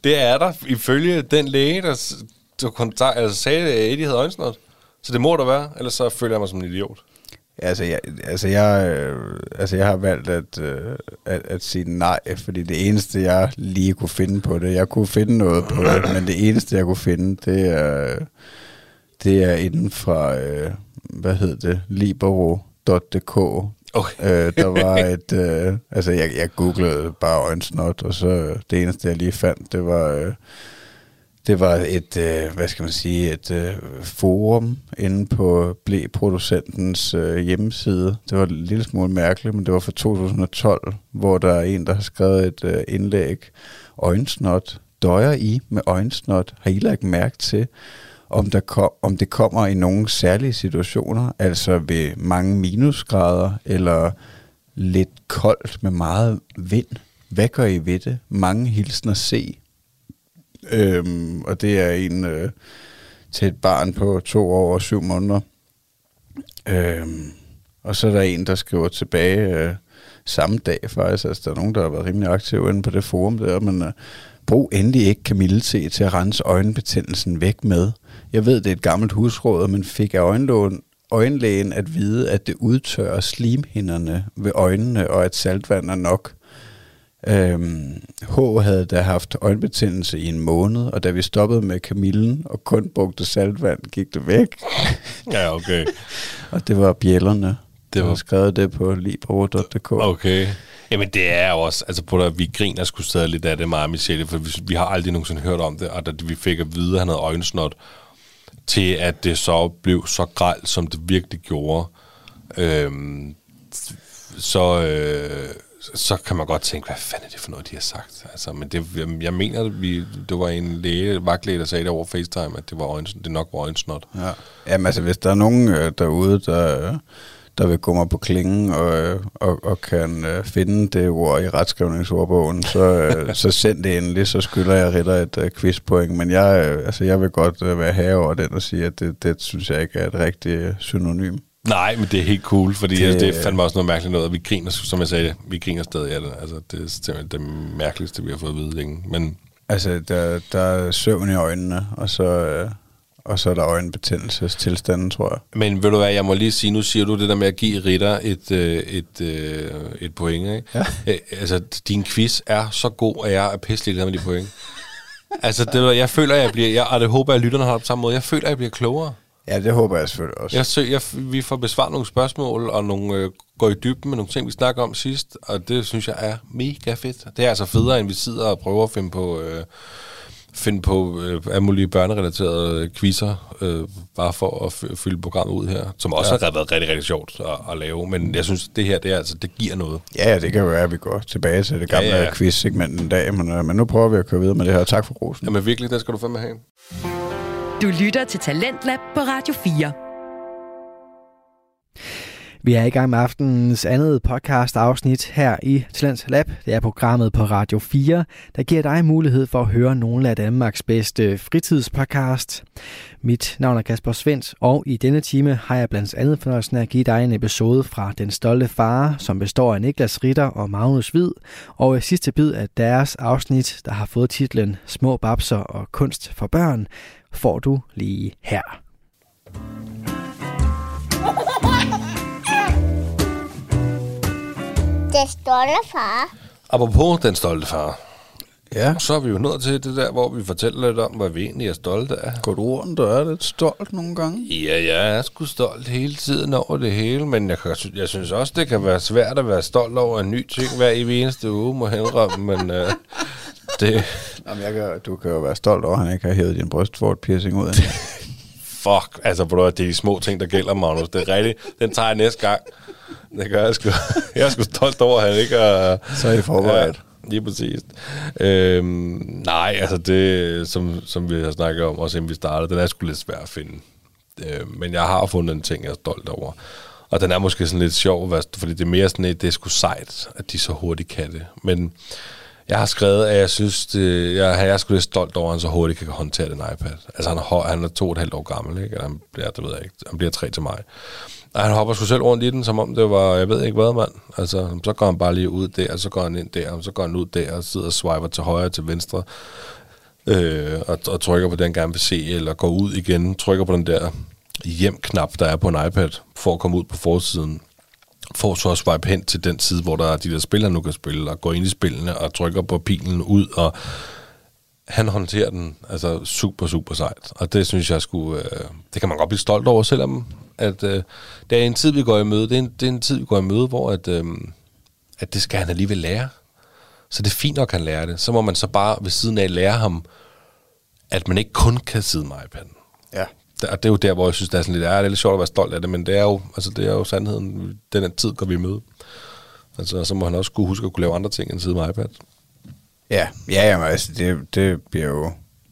det er der ifølge den læge, der, der kontakt, altså sagde, at Eddie havde øjensnot. Så det må der være, ellers så føler jeg mig som en idiot. Altså, jeg, altså, jeg, øh, altså, jeg har valgt at, øh, at, at sige nej, fordi det eneste, jeg lige kunne finde på det, jeg kunne finde noget på det, men det eneste, jeg kunne finde, det er, det er inden fra, øh, hvad hed det, libero.dk. Okay. Øh, der var et, øh, altså jeg, jeg googlede bare øjensnot, og så det eneste, jeg lige fandt, det var... Øh, det var et, øh, hvad skal man sige, et øh, forum inde på blæproducentens øh, hjemmeside. Det var en lille smule mærkeligt, men det var fra 2012, hvor der er en, der har skrevet et øh, indlæg. Øjensnot. Døjer I med øjensnot? Har I lagt mærke til, om, der kom, om det kommer i nogle særlige situationer, altså ved mange minusgrader, eller lidt koldt med meget vind? Hvad gør I ved det? Mange hilsner se. Øhm, og det er en øh, til et barn på to år og syv måneder. Øhm, og så er der en, der skriver tilbage øh, samme dag faktisk. Altså, der er nogen, der har været rimelig aktive inde på det forum der, men øh, brug endelig ikke kamillete til at rense øjenbetændelsen væk med. Jeg ved, det er et gammelt husråd, men fik af øjenlån øjenlægen at vide, at det udtørrer slimhinderne ved øjnene, og at saltvand er nok. Øhm, H havde da haft øjenbetændelse i en måned, og da vi stoppede med kamillen og kun brugte saltvand, gik det væk. Ja, okay. og det var bjællerne. Det var skrevet det på libro.dk. Okay. Jamen det er også, altså på der, vi griner sgu stadig lidt af det meget, Michelle, for vi, vi har aldrig nogensinde hørt om det, og da vi fik at vide, at han havde øjensnot, til at det så blev så gralt, som det virkelig gjorde, øhm, så, øh, så kan man godt tænke, hvad fanden er det for noget, de har sagt? Altså, men det, jeg, mener, at vi, det var en læge, vagtlæge, der sagde det over FaceTime, at det, var øjens, det nok var øjensnot. Ja. Jamen altså, hvis der er nogen øh, derude, der, der vil gå mig på klingen og, øh, og, og kan øh, finde det ord i retskrivningsordbogen, så, øh, så send det endelig, så skylder jeg Ritter et øh, quizpoint. Men jeg, øh, altså, jeg vil godt øh, være herre over den og sige, at det, det synes jeg ikke er et rigtigt øh, synonym. Nej, men det er helt cool, fordi Det- det, det er fandme også noget mærkeligt noget, og vi griner, som jeg sagde, vi griner stadig af det. Altså, det er simpelthen det mærkeligste, vi har fået at vide længe. Men Altså, der, der er søvn i øjnene, og så, øh, og så er der øjenbetændelsestilstanden, tror jeg. Men ved du hvad, jeg må lige sige, nu siger du det der med at give Ritter et, øh, et, øh, et point, ikke? Ja. Øh, altså, din quiz er så god, at jeg er pisselig med de point. altså, det, jeg føler, jeg bliver, jeg, og det håber jeg, at lytterne har det på samme måde, jeg føler, jeg bliver klogere. Ja, det håber jeg selvfølgelig også. Jeg, sø, jeg, vi får besvaret nogle spørgsmål, og nogle, øh, går i dybden med nogle ting, vi snakker om sidst, og det synes jeg er mega fedt. Det er altså federe, end vi sidder og prøver at finde på, øh, finde på øh, alle mulige børnerelaterede quizzer, øh, bare for at f- fylde programmet ud her, som også ja. har været rigtig, rigtig sjovt at, at lave. Men jeg synes, det her, det, er, altså, det giver noget. Ja, det kan jo være, at vi går tilbage til det gamle ja. ja. quiz-segment en dag, men, øh, men nu prøver vi at køre videre med det her. Tak for rosen. Jamen virkelig, det skal du fandme have. Du lytter til Talentlab på Radio 4. Vi er i gang med aftenens andet podcast afsnit her i Talents Lab. Det er programmet på Radio 4, der giver dig mulighed for at høre nogle af Danmarks bedste fritidspodcast. Mit navn er Kasper Svendt, og i denne time har jeg blandt andet fornøjelsen af at give dig en episode fra Den Stolte Far, som består af Niklas Ritter og Magnus Hvid, og i sidste bid af deres afsnit, der har fået titlen Små babser og kunst for børn, får du lige her. Den stolte far. Apropos den stolte far, Ja. så er vi jo nået til det der, hvor vi fortæller lidt om, hvad vi egentlig er stolte af. Går du rundt og er lidt stolt nogle gange? Ja, jeg er sgu stolt hele tiden over det hele, men jeg, kan, jeg synes også, det kan være svært at være stolt over en ny ting hver evig eneste uge, må jeg indrømme, men øh, det... Jamen, jeg kan, du kan jo være stolt over, at han ikke har hævet din brystvort piercing ud. Fuck, altså på det er de små ting, der gælder, Magnus. Det er rigtigt. Den tager jeg næste gang. Det gør jeg sgu. Jeg er sgu stolt over, at han ikke har... Så er I forberedt. Ja, lige præcis. Øhm, nej, altså det, som, som vi har snakket om, også inden vi startede, den er sgu lidt svær at finde. Øh, men jeg har fundet en ting, jeg er stolt over. Og den er måske sådan lidt sjov, fordi det er mere sådan at det er sgu sejt, at de så hurtigt kan det. Men jeg har skrevet, at jeg synes, det, jeg, jeg er sgu lidt stolt over, at han så hurtigt kan håndtere den iPad. Altså han er, han er to og et halvt år gammel, ikke? Eller han bliver, det ved jeg ikke, han bliver tre til mig. Og han hopper sgu selv rundt i den, som om det var, jeg ved ikke hvad, mand. Altså, så går han bare lige ud der, og så går han ind der, og så går han ud der, og sidder og swiper til højre og til venstre, øh, og, og trykker på den, han gerne vil se, eller går ud igen, trykker på den der hjem-knap, der er på en iPad, for at komme ud på forsiden får så at swipe hen til den side, hvor der er de der spil, han nu kan spille, og går ind i spillene og trykker på pilen ud, og han håndterer den altså super, super sejt. Og det synes jeg skulle, øh, det kan man godt blive stolt over, selvom at øh, det er en tid, vi går i møde, det er en, det er en tid, vi går i møde, hvor at, øh, at det skal han alligevel lære. Så det er fint nok, at han lærer det. Så må man så bare ved siden af lære ham, at man ikke kun kan sidde med iPad'en. Og det er jo der, hvor jeg synes, det er sådan lidt, ja, det er lidt sjovt at være stolt af det, men det er jo, altså, det er jo sandheden. Den her tid går vi møde. Altså, så må han også kunne huske at kunne lave andre ting end sidde med iPad. Ja, ja jamen, altså, det, det bliver jo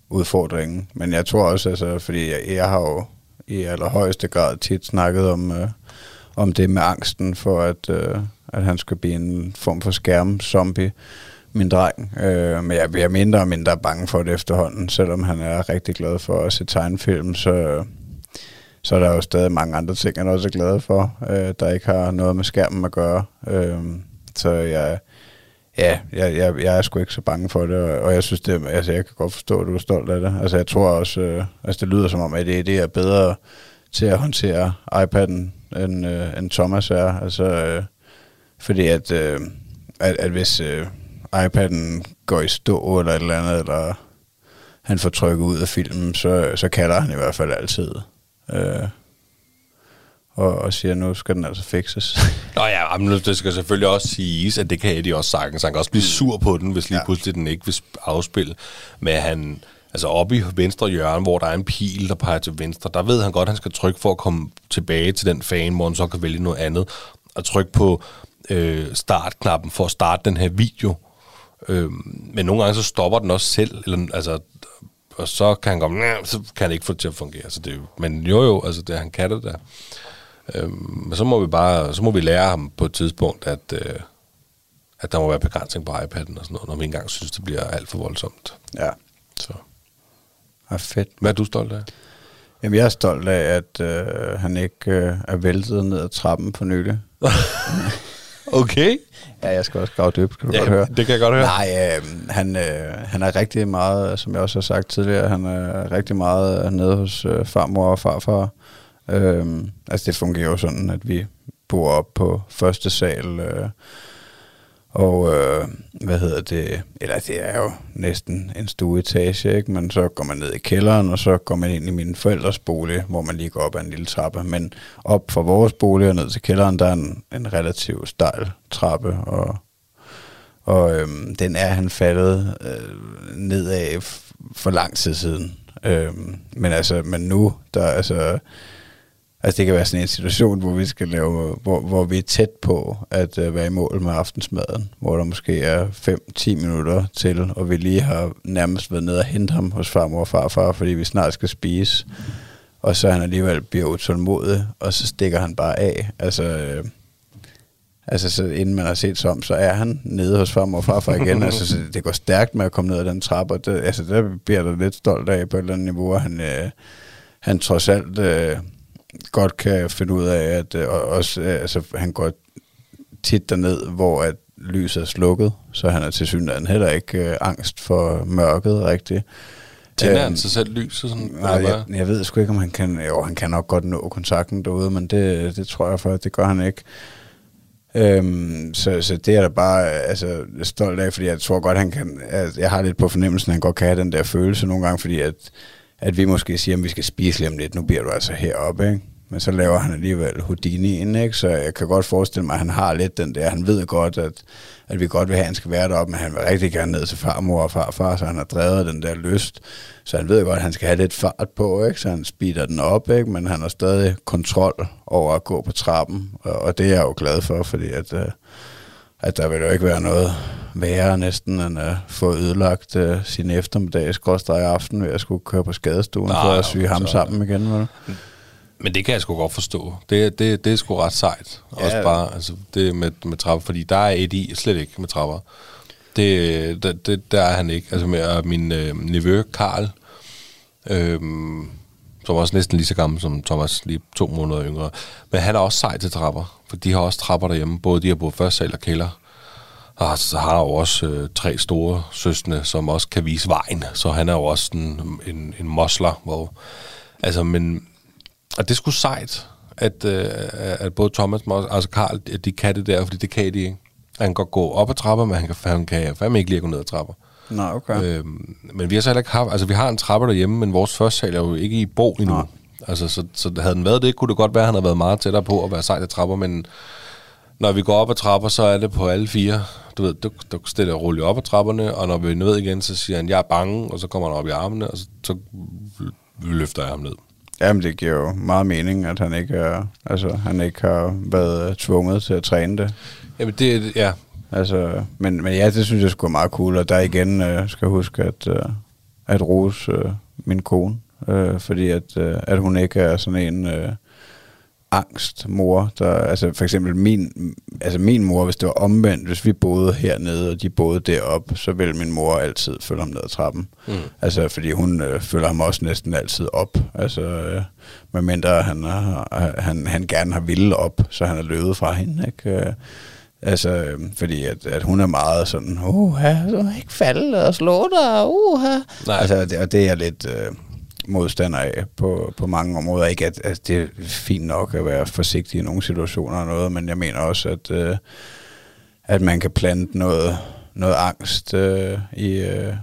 udfordringen. Men jeg tror også, altså, fordi jeg, jeg har jo i allerhøjeste grad tit snakket om, øh, om det med angsten for, at, øh, at han skal blive en form for skærmzombie, min dreng. Øh, men jeg bliver mindre og mindre bange for det efterhånden, selvom han er rigtig glad for at se tegnefilm, så, så er der jo stadig mange andre ting, han også er glad for, øh, der ikke har noget med skærmen at gøre. Øh, så jeg, Ja, jeg, jeg, jeg er sgu ikke så bange for det, og, og jeg synes det, altså jeg kan godt forstå, at du er stolt af det. Altså jeg tror også, øh, altså det lyder som om, at det, det er bedre til at håndtere iPad'en, end, øh, end Thomas er. Altså, øh, fordi at, øh, at, at hvis øh, iPad'en går i stå eller et eller andet, eller han får trykket ud af filmen, så, så kalder han i hvert fald altid. Øh, og, og siger, nu skal den altså fikses. Nå ja, men det skal selvfølgelig også siges, at det kan Eddie også sagtens. Han kan også blive sur på den, hvis lige Ja. pludselig den ikke vil sp- afspille. Men han, altså oppe i venstre hjørne, hvor der er en pil, der peger til venstre, der ved han godt, at han skal trykke for at komme tilbage til den fan, hvor han så kan vælge noget andet. Og trykke på øh, startknappen for at starte den her video. Øh, men nogle gange så stopper den også selv, eller, altså, og så kan han komme, så kan han ikke få det til at fungere. Så det men jo jo, altså det, han kan det der. Øhm, men så må vi bare, så må vi lære ham på et tidspunkt, at, øh, at der må være begrænsning på iPad'en og sådan noget, når vi engang synes, det bliver alt for voldsomt. ja, Så. er fedt. Hvad er du stolt af? Jamen, jeg er stolt af, at øh, han ikke øh, er væltet ned ad trappen på nylig. Okay. Ja, jeg skal også grave dybt, kan du godt høre. det kan jeg godt høre. Nej, øh, han, øh, han er rigtig meget, som jeg også har sagt tidligere, han er rigtig meget øh, nede hos øh, farmor og farfar. Øh, altså det fungerer jo sådan, at vi bor op på første sal, øh, og øh, hvad hedder det, eller det er jo næsten en stueetage, ikke? men så går man ned i kælderen, og så går man ind i min forældres bolig, hvor man lige går op ad en lille trappe. Men op fra vores bolig og ned til kælderen, der er en, en relativt stejl trappe, og og øhm, den er han faldet øh, nedad for lang tid siden. Øhm, men altså, men nu, der altså, altså det kan være sådan en situation, hvor vi skal lave, hvor, hvor vi er tæt på at øh, være i mål med aftensmaden, hvor der måske er 5-10 minutter til, og vi lige har nærmest været nede og hente ham hos farmor og farfar, fordi vi snart skal spise. og så han alligevel bliver utålmodig, og så stikker han bare af. Altså, øh, altså så inden man har set sig om, så er han nede hos far og farfar igen. altså, så det går stærkt med at komme ned ad den trappe, og det, altså, der bliver der lidt stolt af på et eller andet niveau, at han, øh, han trods alt øh, godt kan finde ud af, at øh, også, øh, altså, han går tit derned, hvor at lyset er slukket, så han er til synligheden heller ikke øh, angst for mørket rigtigt. Tænder Øhm, han sig selv lys? Sådan, Nej, jeg, jeg ved sgu ikke, om han kan... Jo, han kan nok godt nå kontakten derude, men det, det tror jeg for, det gør han ikke. Øhm, så, så det er da bare altså, stolt af, fordi jeg tror godt, han kan... at Jeg har lidt på fornemmelsen, at han godt kan have den der følelse nogle gange, fordi at, at vi måske siger, at vi skal spise lige om lidt, nu bliver du altså heroppe, ikke? Men så laver han alligevel Houdini ind, ikke? Så jeg kan godt forestille mig, at han har lidt den der. Han ved godt, at, at vi godt vil have, at han skal være deroppe, men han vil rigtig gerne ned til farmor og farfar, så han har drevet den der lyst. Så han ved godt, at han skal have lidt fart på, ikke? Så han speeder den op, ikke? Men han har stadig kontrol over at gå på trappen, og, og det er jeg jo glad for, fordi at, øh, at der vil jo ikke være noget værre næsten, end at få ødelagt uh, sin eftermiddag, skråstrej aften, ved at skulle køre på skadestuen Nej, for at sy ham så- sammen igen. Vel? Men det kan jeg sgu godt forstå. Det, det, det er sgu ret sejt. Ja. Også bare altså, det med, med trapper, fordi der er et i, slet ikke med trapper. Det, det, det der er han ikke. Altså med min øh, nevø, Karl, øhm, som også næsten lige så gammel som Thomas, lige to måneder yngre. Men han er også sej til trapper, for de har også trapper derhjemme. Både de har både første sal og kælder. Og så har jo også øh, tre store søstre, som også kan vise vejen. Så han er jo også en, en, en mosler, hvor... Altså, men... Og det er sgu sejt, at, øh, at både Thomas og altså Karl, de kan det der, fordi det kan de ikke. Han kan godt gå op ad trapper, men han kan, han kan fandme ikke lige at gå ned ad trapper. Nå, okay. Øhm, men vi har så heller ikke haft, altså vi har en trappe derhjemme, men vores første sal er jo ikke i bo endnu. Nej. Altså, så, så havde den været det, kunne det godt være, at han havde været meget tættere på at være sej til trapper, men når vi går op ad trapper, så er det på alle fire. Du ved, du, du stiller roligt op ad trapperne, og når vi er ned igen, så siger han, jeg er bange, og så kommer han op i armene, og så, så løfter jeg ham ned. Jamen, det giver jo meget mening, at han ikke, er, altså, han ikke har været tvunget til at træne det. Jamen det, ja, Altså, men, men ja, det synes jeg skulle er meget cool, og der igen øh, skal jeg huske at, øh, at rose øh, min kone, øh, fordi at, øh, at hun ikke er sådan en øh, angstmor, der, altså for eksempel min, altså min mor, hvis det var omvendt, hvis vi boede hernede, og de boede deroppe, så ville min mor altid følge ham ned ad trappen. Mm. Altså, fordi hun øh, følger ham også næsten altid op. Altså, øh, medmindre han, har, han, han gerne har ville op, så han er løbet fra hende, ikke? Øh, Altså, øh, fordi at, at hun er meget sådan, uh, du må ikke falde og slå dig, uh, Nej. Altså, det, og det er lidt øh, modstander af på, på mange områder. Ikke at, at det er fint nok at være forsigtig i nogle situationer og noget, men jeg mener også, at, øh, at man kan plante noget, noget angst øh, i, øh,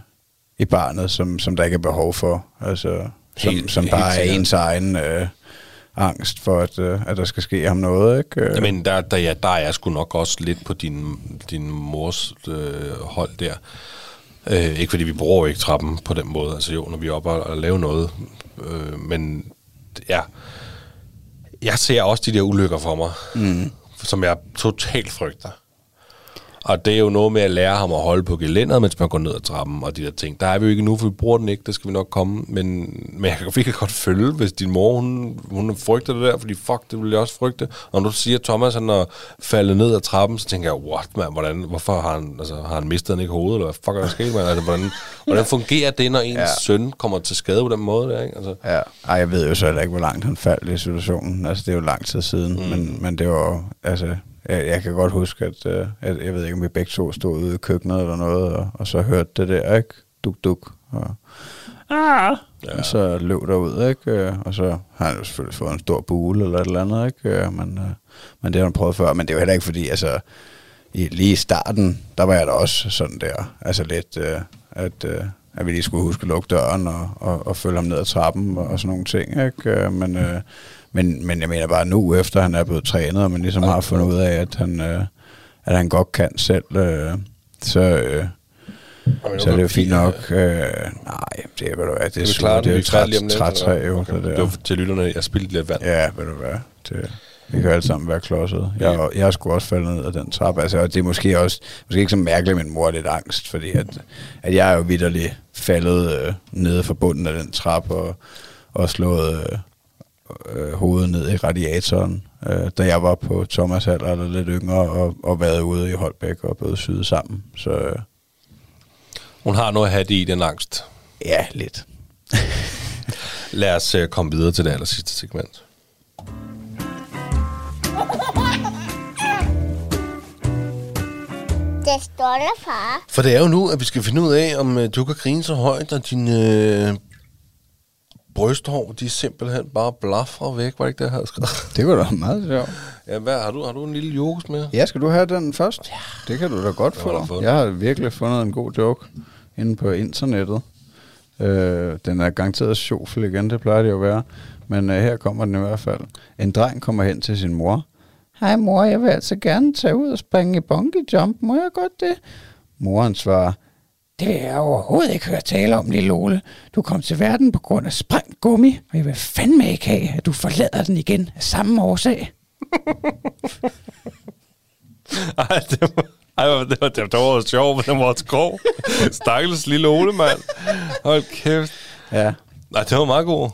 i barnet, som, som der ikke er behov for. Altså, som, Helt- som helt bare er sikkert. ens egen øh, angst for, at, øh, at der skal ske ham noget. Ikke? Jamen, der, der, ja, der er jeg sgu nok også lidt på din, din mors øh, hold der. Øh, ikke fordi vi bruger ikke trappen på den måde, altså jo, når vi er oppe og, og laver noget. Øh, men ja, jeg ser også de der ulykker for mig, mm. som jeg totalt frygter. Og det er jo noget med at lære ham at holde på gelænderet, mens man går ned ad trappen og de der ting. Der er vi jo ikke nu, for vi bruger den ikke, det skal vi nok komme. Men, men jeg kan virkelig godt følge, hvis din mor, hun, hun frygter det der, fordi fuck, det vil jeg også frygte. Og når du siger, at Thomas han er faldet ned ad trappen, så tænker jeg, what man, hvordan, hvorfor har han, altså, har han mistet han ikke hovedet, eller hvad fuck er der sket, man? Altså, hvordan, hvordan fungerer det, når ens. Ja. søn kommer til skade på den måde der, ikke? Altså, Ja, Ej, jeg ved jo så heller ikke, hvor langt han faldt i situationen. Altså, det er jo lang tid siden, mm. men, men det var altså, jeg, jeg kan godt huske, at, uh, at jeg ved ikke, om vi begge to stod ude i køkkenet eller noget, og, og så hørte det der, ikke? Duk, duk. Og, ah, ja. og så løb der ud, ikke? Øh, Og så har han jo selvfølgelig fået en stor bule eller et eller andet, ikke? Øh, Men, men det har han prøvet før. Men det er jo heller ikke fordi, altså, i, lige i starten, der var jeg da også sådan der, altså lidt, at, at vi lige skulle huske at lukke døren og, og, og følge ham ned ad trappen og, og sådan nogle ting, ikke? Øh, Men, uh, men, men jeg mener bare nu, efter han er blevet trænet, og man ligesom har fundet ud af, at han, uh, at han godt kan selv, uh, så... Uh, så er det jo fint nok. Øh, nej, det er, ved du hvad, det er, klare det er jo træt, lidt, træt træ, jo. Okay. Det Det var til lytterne, jeg spildte lidt vand. Ja, ved du hvad, det, vi kan alle sammen være klodset. Jeg, jeg skulle også falde ned af den trappe. Altså, og det er måske også måske ikke så mærkeligt, at min mor er lidt angst, fordi at, at jeg er jo vidderligt faldet øh, nede fra bunden af den trappe og, og slået, øh, øh, hovedet ned i radiatoren, øh, da jeg var på Thomas alder eller lidt yngre, og, og været ude i Holbæk og blevet syet sammen. Så øh, Hun har noget at have det i, den angst. ja, lidt. Lad os uh, komme videre til det aller sidste segment. Det er stolte far. For det er jo nu, at vi skal finde ud af, om uh, du kan grine så højt, og dine uh, brysthår, de simpelthen bare blaffer væk. Var det ikke det, jeg havde skrevet? Det var da meget sjovt. Ja, hvad, har, du, har du en lille yoghurt med? Ja, skal du have den først? Ja. Det kan du da godt har jeg få. fået. Jeg har virkelig fundet en god joke inde på internettet. Øh, den er garanteret sjovfuld igen, det plejer det jo at være. Men øh, her kommer den i hvert fald. En dreng kommer hen til sin mor. Hej mor, jeg vil altså gerne tage ud og springe i bungee jump. Må jeg godt det? Moren svarer, det vil jeg overhovedet ikke høre tale om, lille Ole. Du kom til verden på grund af sprængt gummi, og jeg vil fandme ikke have, at du forlader den igen af samme årsag. Ej, det var, ej, det var, det var, det var sjovt, men den var også grov. Stakkels lille Ole, mand. Hold kæft. Ja, Nej, det var meget god.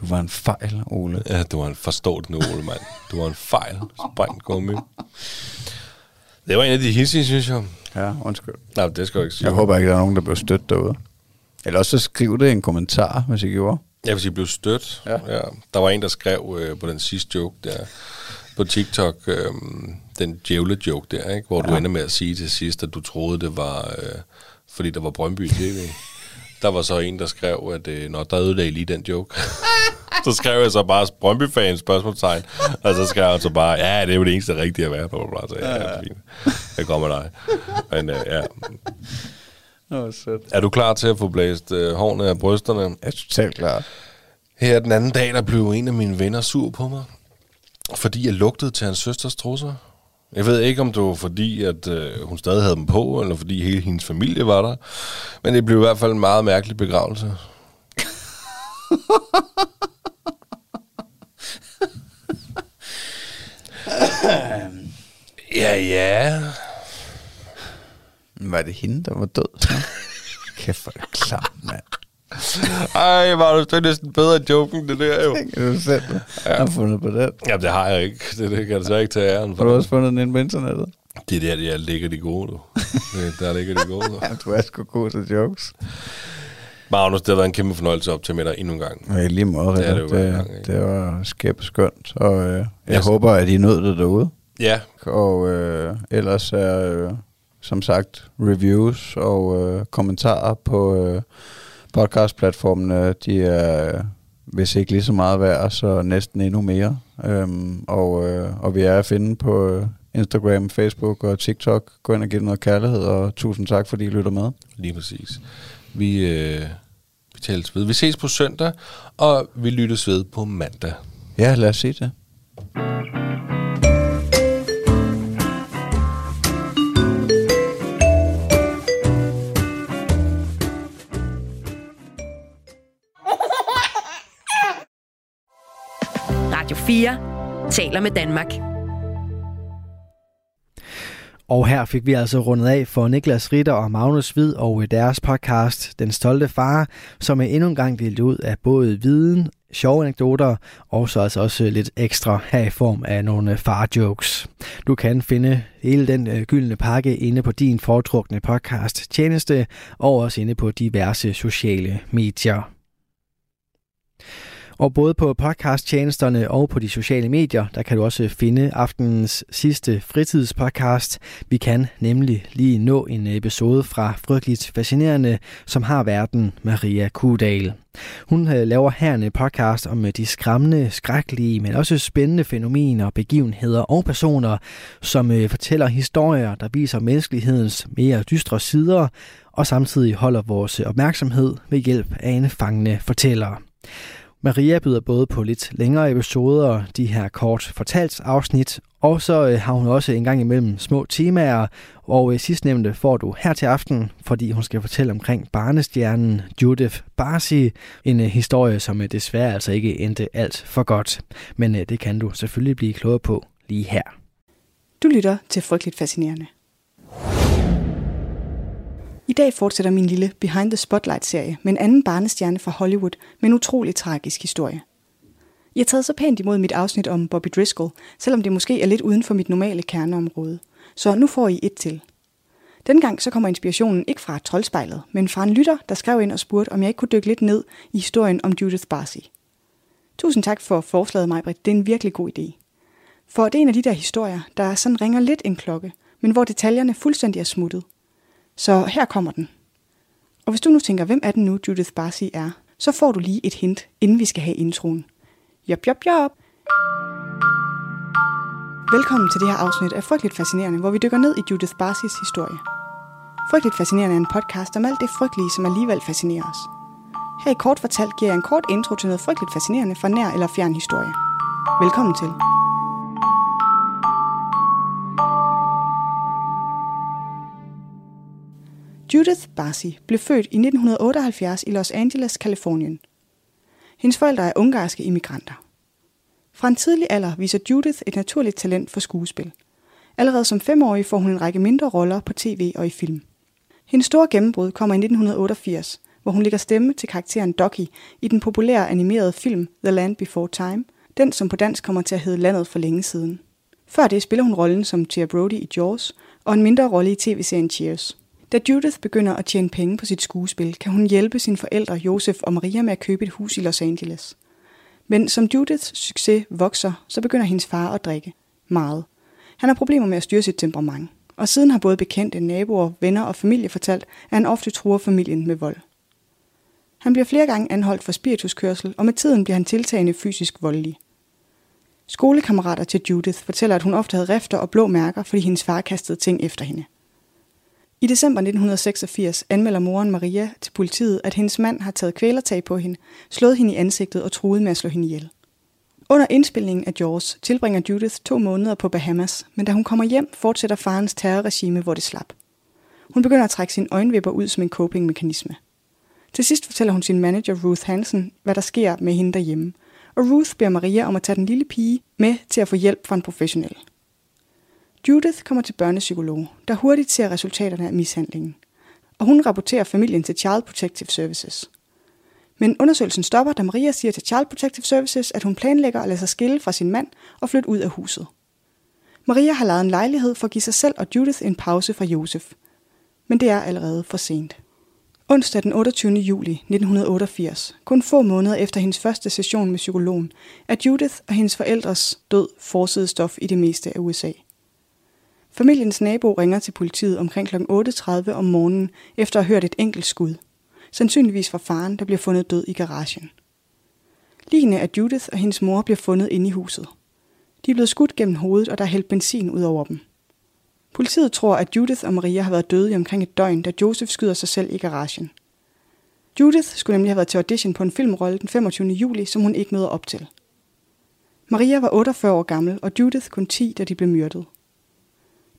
du var en fejl, Ole. Ja, du var en forstået Ole, mand. Du var en fejl. Sprængt gummi. Det var en af de hissige, synes jeg. Ja, undskyld. Nej, det skal jeg ikke sige. Jeg håber ikke, der er nogen, der bliver stødt derude. Eller også så skriv det i en kommentar, hvis I gjorde. Jeg vil sige, blev stødt. Ja. Ja. Der var en, der skrev øh, på den sidste joke der, på TikTok, øh, den djævle joke der, ikke? hvor ja. du ender med at sige til sidst, at du troede, det var, øh, fordi der var Brøndby i tv. der var så en, der skrev, at øh, når der ødelagde lige den joke. så skrev jeg så bare Brøndby-fans spørgsmålstegn, og så skrev jeg så bare, ja, det er jo det eneste rigtige at være på. Så, ja, ja. fint. Jeg med dig. Men øh, ja. Nå, sødt. Er du klar til at få blæst øh, hårene af brysterne? Jeg er totalt klar. Her den anden dag, der blev en af mine venner sur på mig, fordi jeg lugtede til hans søsters trusser. Jeg ved ikke, om det var fordi, at øh, hun stadig havde dem på, eller fordi hele hendes familie var der. Men det blev i hvert fald en meget mærkelig begravelse. ja, ja. Var det hende, der var død? så? Kæft, hvor er det klart, mand. Ej, var du det er næsten bedre end joken, det der jo. Kan du selv ja. har fundet på den? Jamen, det har jeg ikke. Det, det kan jeg desværre ikke tage æren Har for. du også fundet den inde på internettet? Det er der, jeg ligger de gode, du. Det, der ligger de gode. Du. Ja, du er sgu god til jokes. Magnus, det har været en kæmpe fornøjelse op til med dig endnu en gang. Ja, lige måde, Det det, det det, gang, ikke? det var skæbt skønt. Og øh, jeg Yes. håber, at I nød det derude. Ja, Og øh, ellers er, øh, som sagt, reviews og øh, kommentarer på øh, podcastplatformene, de er, øh, hvis ikke lige så meget værd, så næsten endnu mere. Øhm, og, øh, og vi er at finde på øh, Instagram, Facebook og TikTok. Gå ind og giv noget kærlighed, og tusind tak, fordi I lytter med. lige præcis. Vi, øh, vi tales ved. Vi ses på søndag, og vi lyttes ved på mandag. Ja, lad os se det. Radio 4 taler med Danmark. Og her fik vi altså rundet af for Niklas Ritter og Magnus Hvid og øh, deres podcast Den Stolte Far, som er endnu en gang delt ud af både viden, sjove anekdoter og så altså også øh, lidt ekstra her i form af nogle far-jokes. Du kan finde hele den gyldne pakke inde på din foretrukne podcast tjeneste og også inde på diverse sociale medier. Og både på podcasttjenesterne og på de sociale medier, der kan du også finde aftenens sidste fritidspodcast. Vi kan nemlig lige nå en episode fra Frygteligt Fascinerende, som har verden Maria Kudal. Hun øh, laver her en podcast om øh, de skræmmende, skrækkelige, men også spændende fænomener, begivenheder og personer, som øh, fortæller historier, der viser menneskelighedens mere dystre sider, og samtidig holder vores opmærksomhed ved hjælp af en fangende fortæller. Maria byder både på lidt længere episoder, de her kort fortalt afsnit, og så øh, har hun også en gang imellem små temaer, og øh, sidstnævnte får du her til aften, fordi hun skal fortælle omkring barnestjernen Judith Barsi, en øh, historie, som desværre altså ikke endte alt for godt. Men det kan du selvfølgelig blive klogere på lige her. Du lytter til Frygteligt Fascinerende. I dag fortsætter min lille Behind the Spotlight-serie med en anden barnestjerne fra Hollywood med en utrolig tragisk historie. Jeg har taget så pænt imod mit afsnit om Bobby Driscoll, selvom det måske er lidt uden for mit normale kerneområde. Så nu får I et til. Dengang så kommer inspirationen ikke fra troldspejlet, men fra en lytter, der skrev ind og spurgte, om jeg ikke kunne dykke lidt ned i historien om Judith Barcy. Tusind tak for forslaget, Majbrit. Det er en virkelig god idé. For det er en af de der historier, der sådan ringer lidt en klokke, men hvor detaljerne fuldstændig er smuttet. Så her kommer den. Og hvis du nu tænker, hvem er den nu, Judith Barsi er, så får du lige et hint, inden vi skal have introen. Jop, jop, jop! Velkommen til det her afsnit af Frygteligt Fascinerende, hvor vi dykker ned i Judith Barsis historie. Frygteligt Fascinerende er en podcast om alt det frygtelige, som alligevel fascinerer os. Her i kort fortalt giver jeg en kort intro til noget frygteligt fascinerende fra nær eller fjern historie. Velkommen til. Judith Barsi blev født i 1978 i Los Angeles, Kalifornien. Hendes forældre er ungarske immigranter. Fra en tidlig alder viser Judith et naturligt talent for skuespil. Allerede som femårig får hun en række mindre roller på tv og i film. Hendes store gennembrud kommer i 1988, hvor hun lægger stemme til karakteren Ducky i den populære animerede film The Land Before Time, den som på dansk kommer til at hedde Landet for længe siden. Før det spiller hun rollen som Tia Brody i Jaws og en mindre rolle i tv-serien Cheers. Da Judith begynder at tjene penge på sit skuespil, kan hun hjælpe sine forældre Josef og Maria med at købe et hus i Los Angeles. Men som Judiths succes vokser, så begynder hendes far at drikke. Meget. Han har problemer med at styre sit temperament. Og siden har både bekendte, naboer, venner og familie fortalt, at han ofte truer familien med vold. Han bliver flere gange anholdt for spirituskørsel, og med tiden bliver han tiltagende fysisk voldelig. Skolekammerater til Judith fortæller, at hun ofte havde rifter og blå mærker, fordi hendes far kastede ting efter hende. I december 1986 anmelder moren Maria til politiet, at hendes mand har taget kvælertag på hende, slået hende i ansigtet og truet med at slå hende ihjel. Under indspilningen af Jaws tilbringer Judith to måneder på Bahamas, men da hun kommer hjem, fortsætter farens terrorregime, hvor det slap. Hun begynder at trække sine øjenvipper ud som en coping-mekanisme. Til sidst fortæller hun sin manager Ruth Hansen, hvad der sker med hende derhjemme, og Ruth beder Maria om at tage den lille pige med til at få hjælp fra en professionel. Judith kommer til børnepsykolog, der hurtigt ser resultaterne af mishandlingen, og hun rapporterer familien til Child Protective Services. Men undersøgelsen stopper, da Maria siger til Child Protective Services, at hun planlægger at lade sig skille fra sin mand og flytte ud af huset. Maria har lavet en lejlighed for at give sig selv og Judith en pause fra Josef. Men det er allerede for sent. Onsdag den 28. juli 1988, kun få måneder efter hendes første session med psykologen, er Judith og hendes forældres død forside stof i det meste af USA. Familiens nabo ringer til politiet omkring kl. 8.30 om morgenen efter at have hørt et enkelt skud. Sandsynligvis fra faren, der bliver fundet død i garagen. Ligene af Judith og hendes mor bliver fundet inde i huset. De er blevet skudt gennem hovedet, og der er hældt benzin ud over dem. Politiet tror, at Judith og Maria har været døde i omkring et døgn, da Joseph skyder sig selv i garagen. Judith skulle nemlig have været til audition på en filmrolle den 25. juli, som hun ikke møder op til. Maria var 48 år gammel, og Judith kun 10, da de blev myrdet.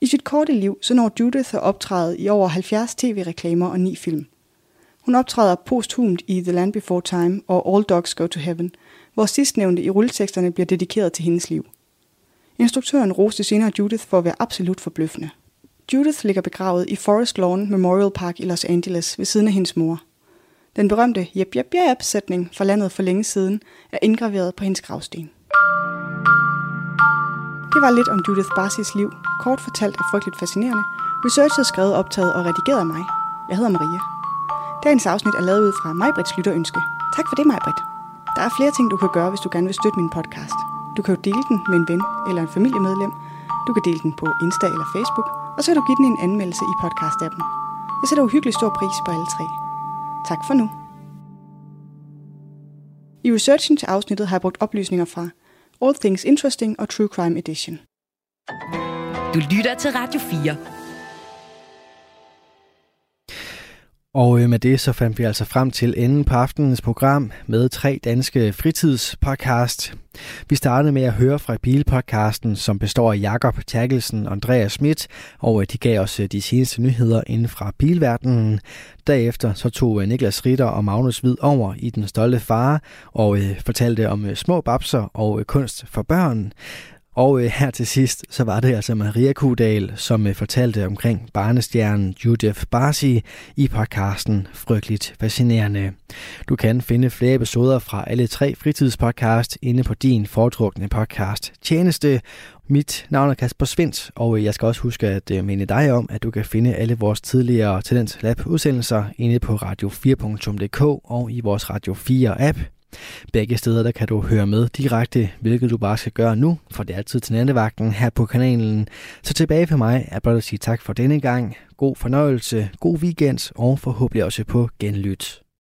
I sit korte liv så når Judith at optræde i over 70 tv-reklamer og 9 film. Hun optræder posthumt i The Land Before Time og All Dogs Go to Heaven, hvor sidstnævnte i rulleteksterne bliver dedikeret til hendes liv. Instruktøren roste senere Judith for at være absolut forbløffende. Judith ligger begravet i Forest Lawn Memorial Park i Los Angeles ved siden af hendes mor. Den berømte jep jep jep sætning fra landet for længe siden er indgraveret på hendes gravsten. Det var lidt om Judith Barsis liv, kort fortalt er frygteligt fascinerende. Researchet skrevet, optaget og redigeret af mig. Jeg hedder Maria. Dagens afsnit er lavet ud fra Majbrits lytterønske. Tak for det, Majbrit. Der er flere ting, du kan gøre, hvis du gerne vil støtte min podcast. Du kan jo dele den med en ven eller en familiemedlem. Du kan dele den på Insta eller Facebook, og så kan du give den en anmeldelse i podcast-appen. Jeg sætter uhyggelig stor pris på alle tre. Tak for nu. I researchen til afsnittet har jeg brugt oplysninger fra All Things Interesting og True Crime Edition. Du lytter til Radio 4. Og øh, med det så fandt vi altså frem til enden på aftenens program med tre danske fritidspodcast. Vi startede med at høre fra Bilpodcasten, som består af Jakob Terkelsen og Andreas Schmidt, og øh, de gav os øh, de seneste nyheder inden fra bilverdenen. Derefter så tog Niklas Ritter og Magnus Hvid over i Den Stolte Far og fortalte om små babser og kunst for børn. Og øh, her til sidst, så var det altså Maria Kudal, som øh, fortalte omkring barnestjernen Judith Barsi i podcasten Frygteligt Fascinerende. Du kan finde flere episoder fra alle tre fritidspodcast inde på din foretrukne podcast tjeneste. Mit navn er Kasper Svendt, og øh, jeg skal også huske at øh, minde dig om, at du kan finde alle vores tidligere Talent Lab udsendelser inde på radio4.dk og i vores Radio 4 app. Begge steder der kan du høre med direkte, hvilket du bare skal gøre nu, for det er altid til nattevagten her på kanalen. Så tilbage for mig er blot at sige tak for denne gang. God fornøjelse, god weekend og forhåbentlig også på genlyt.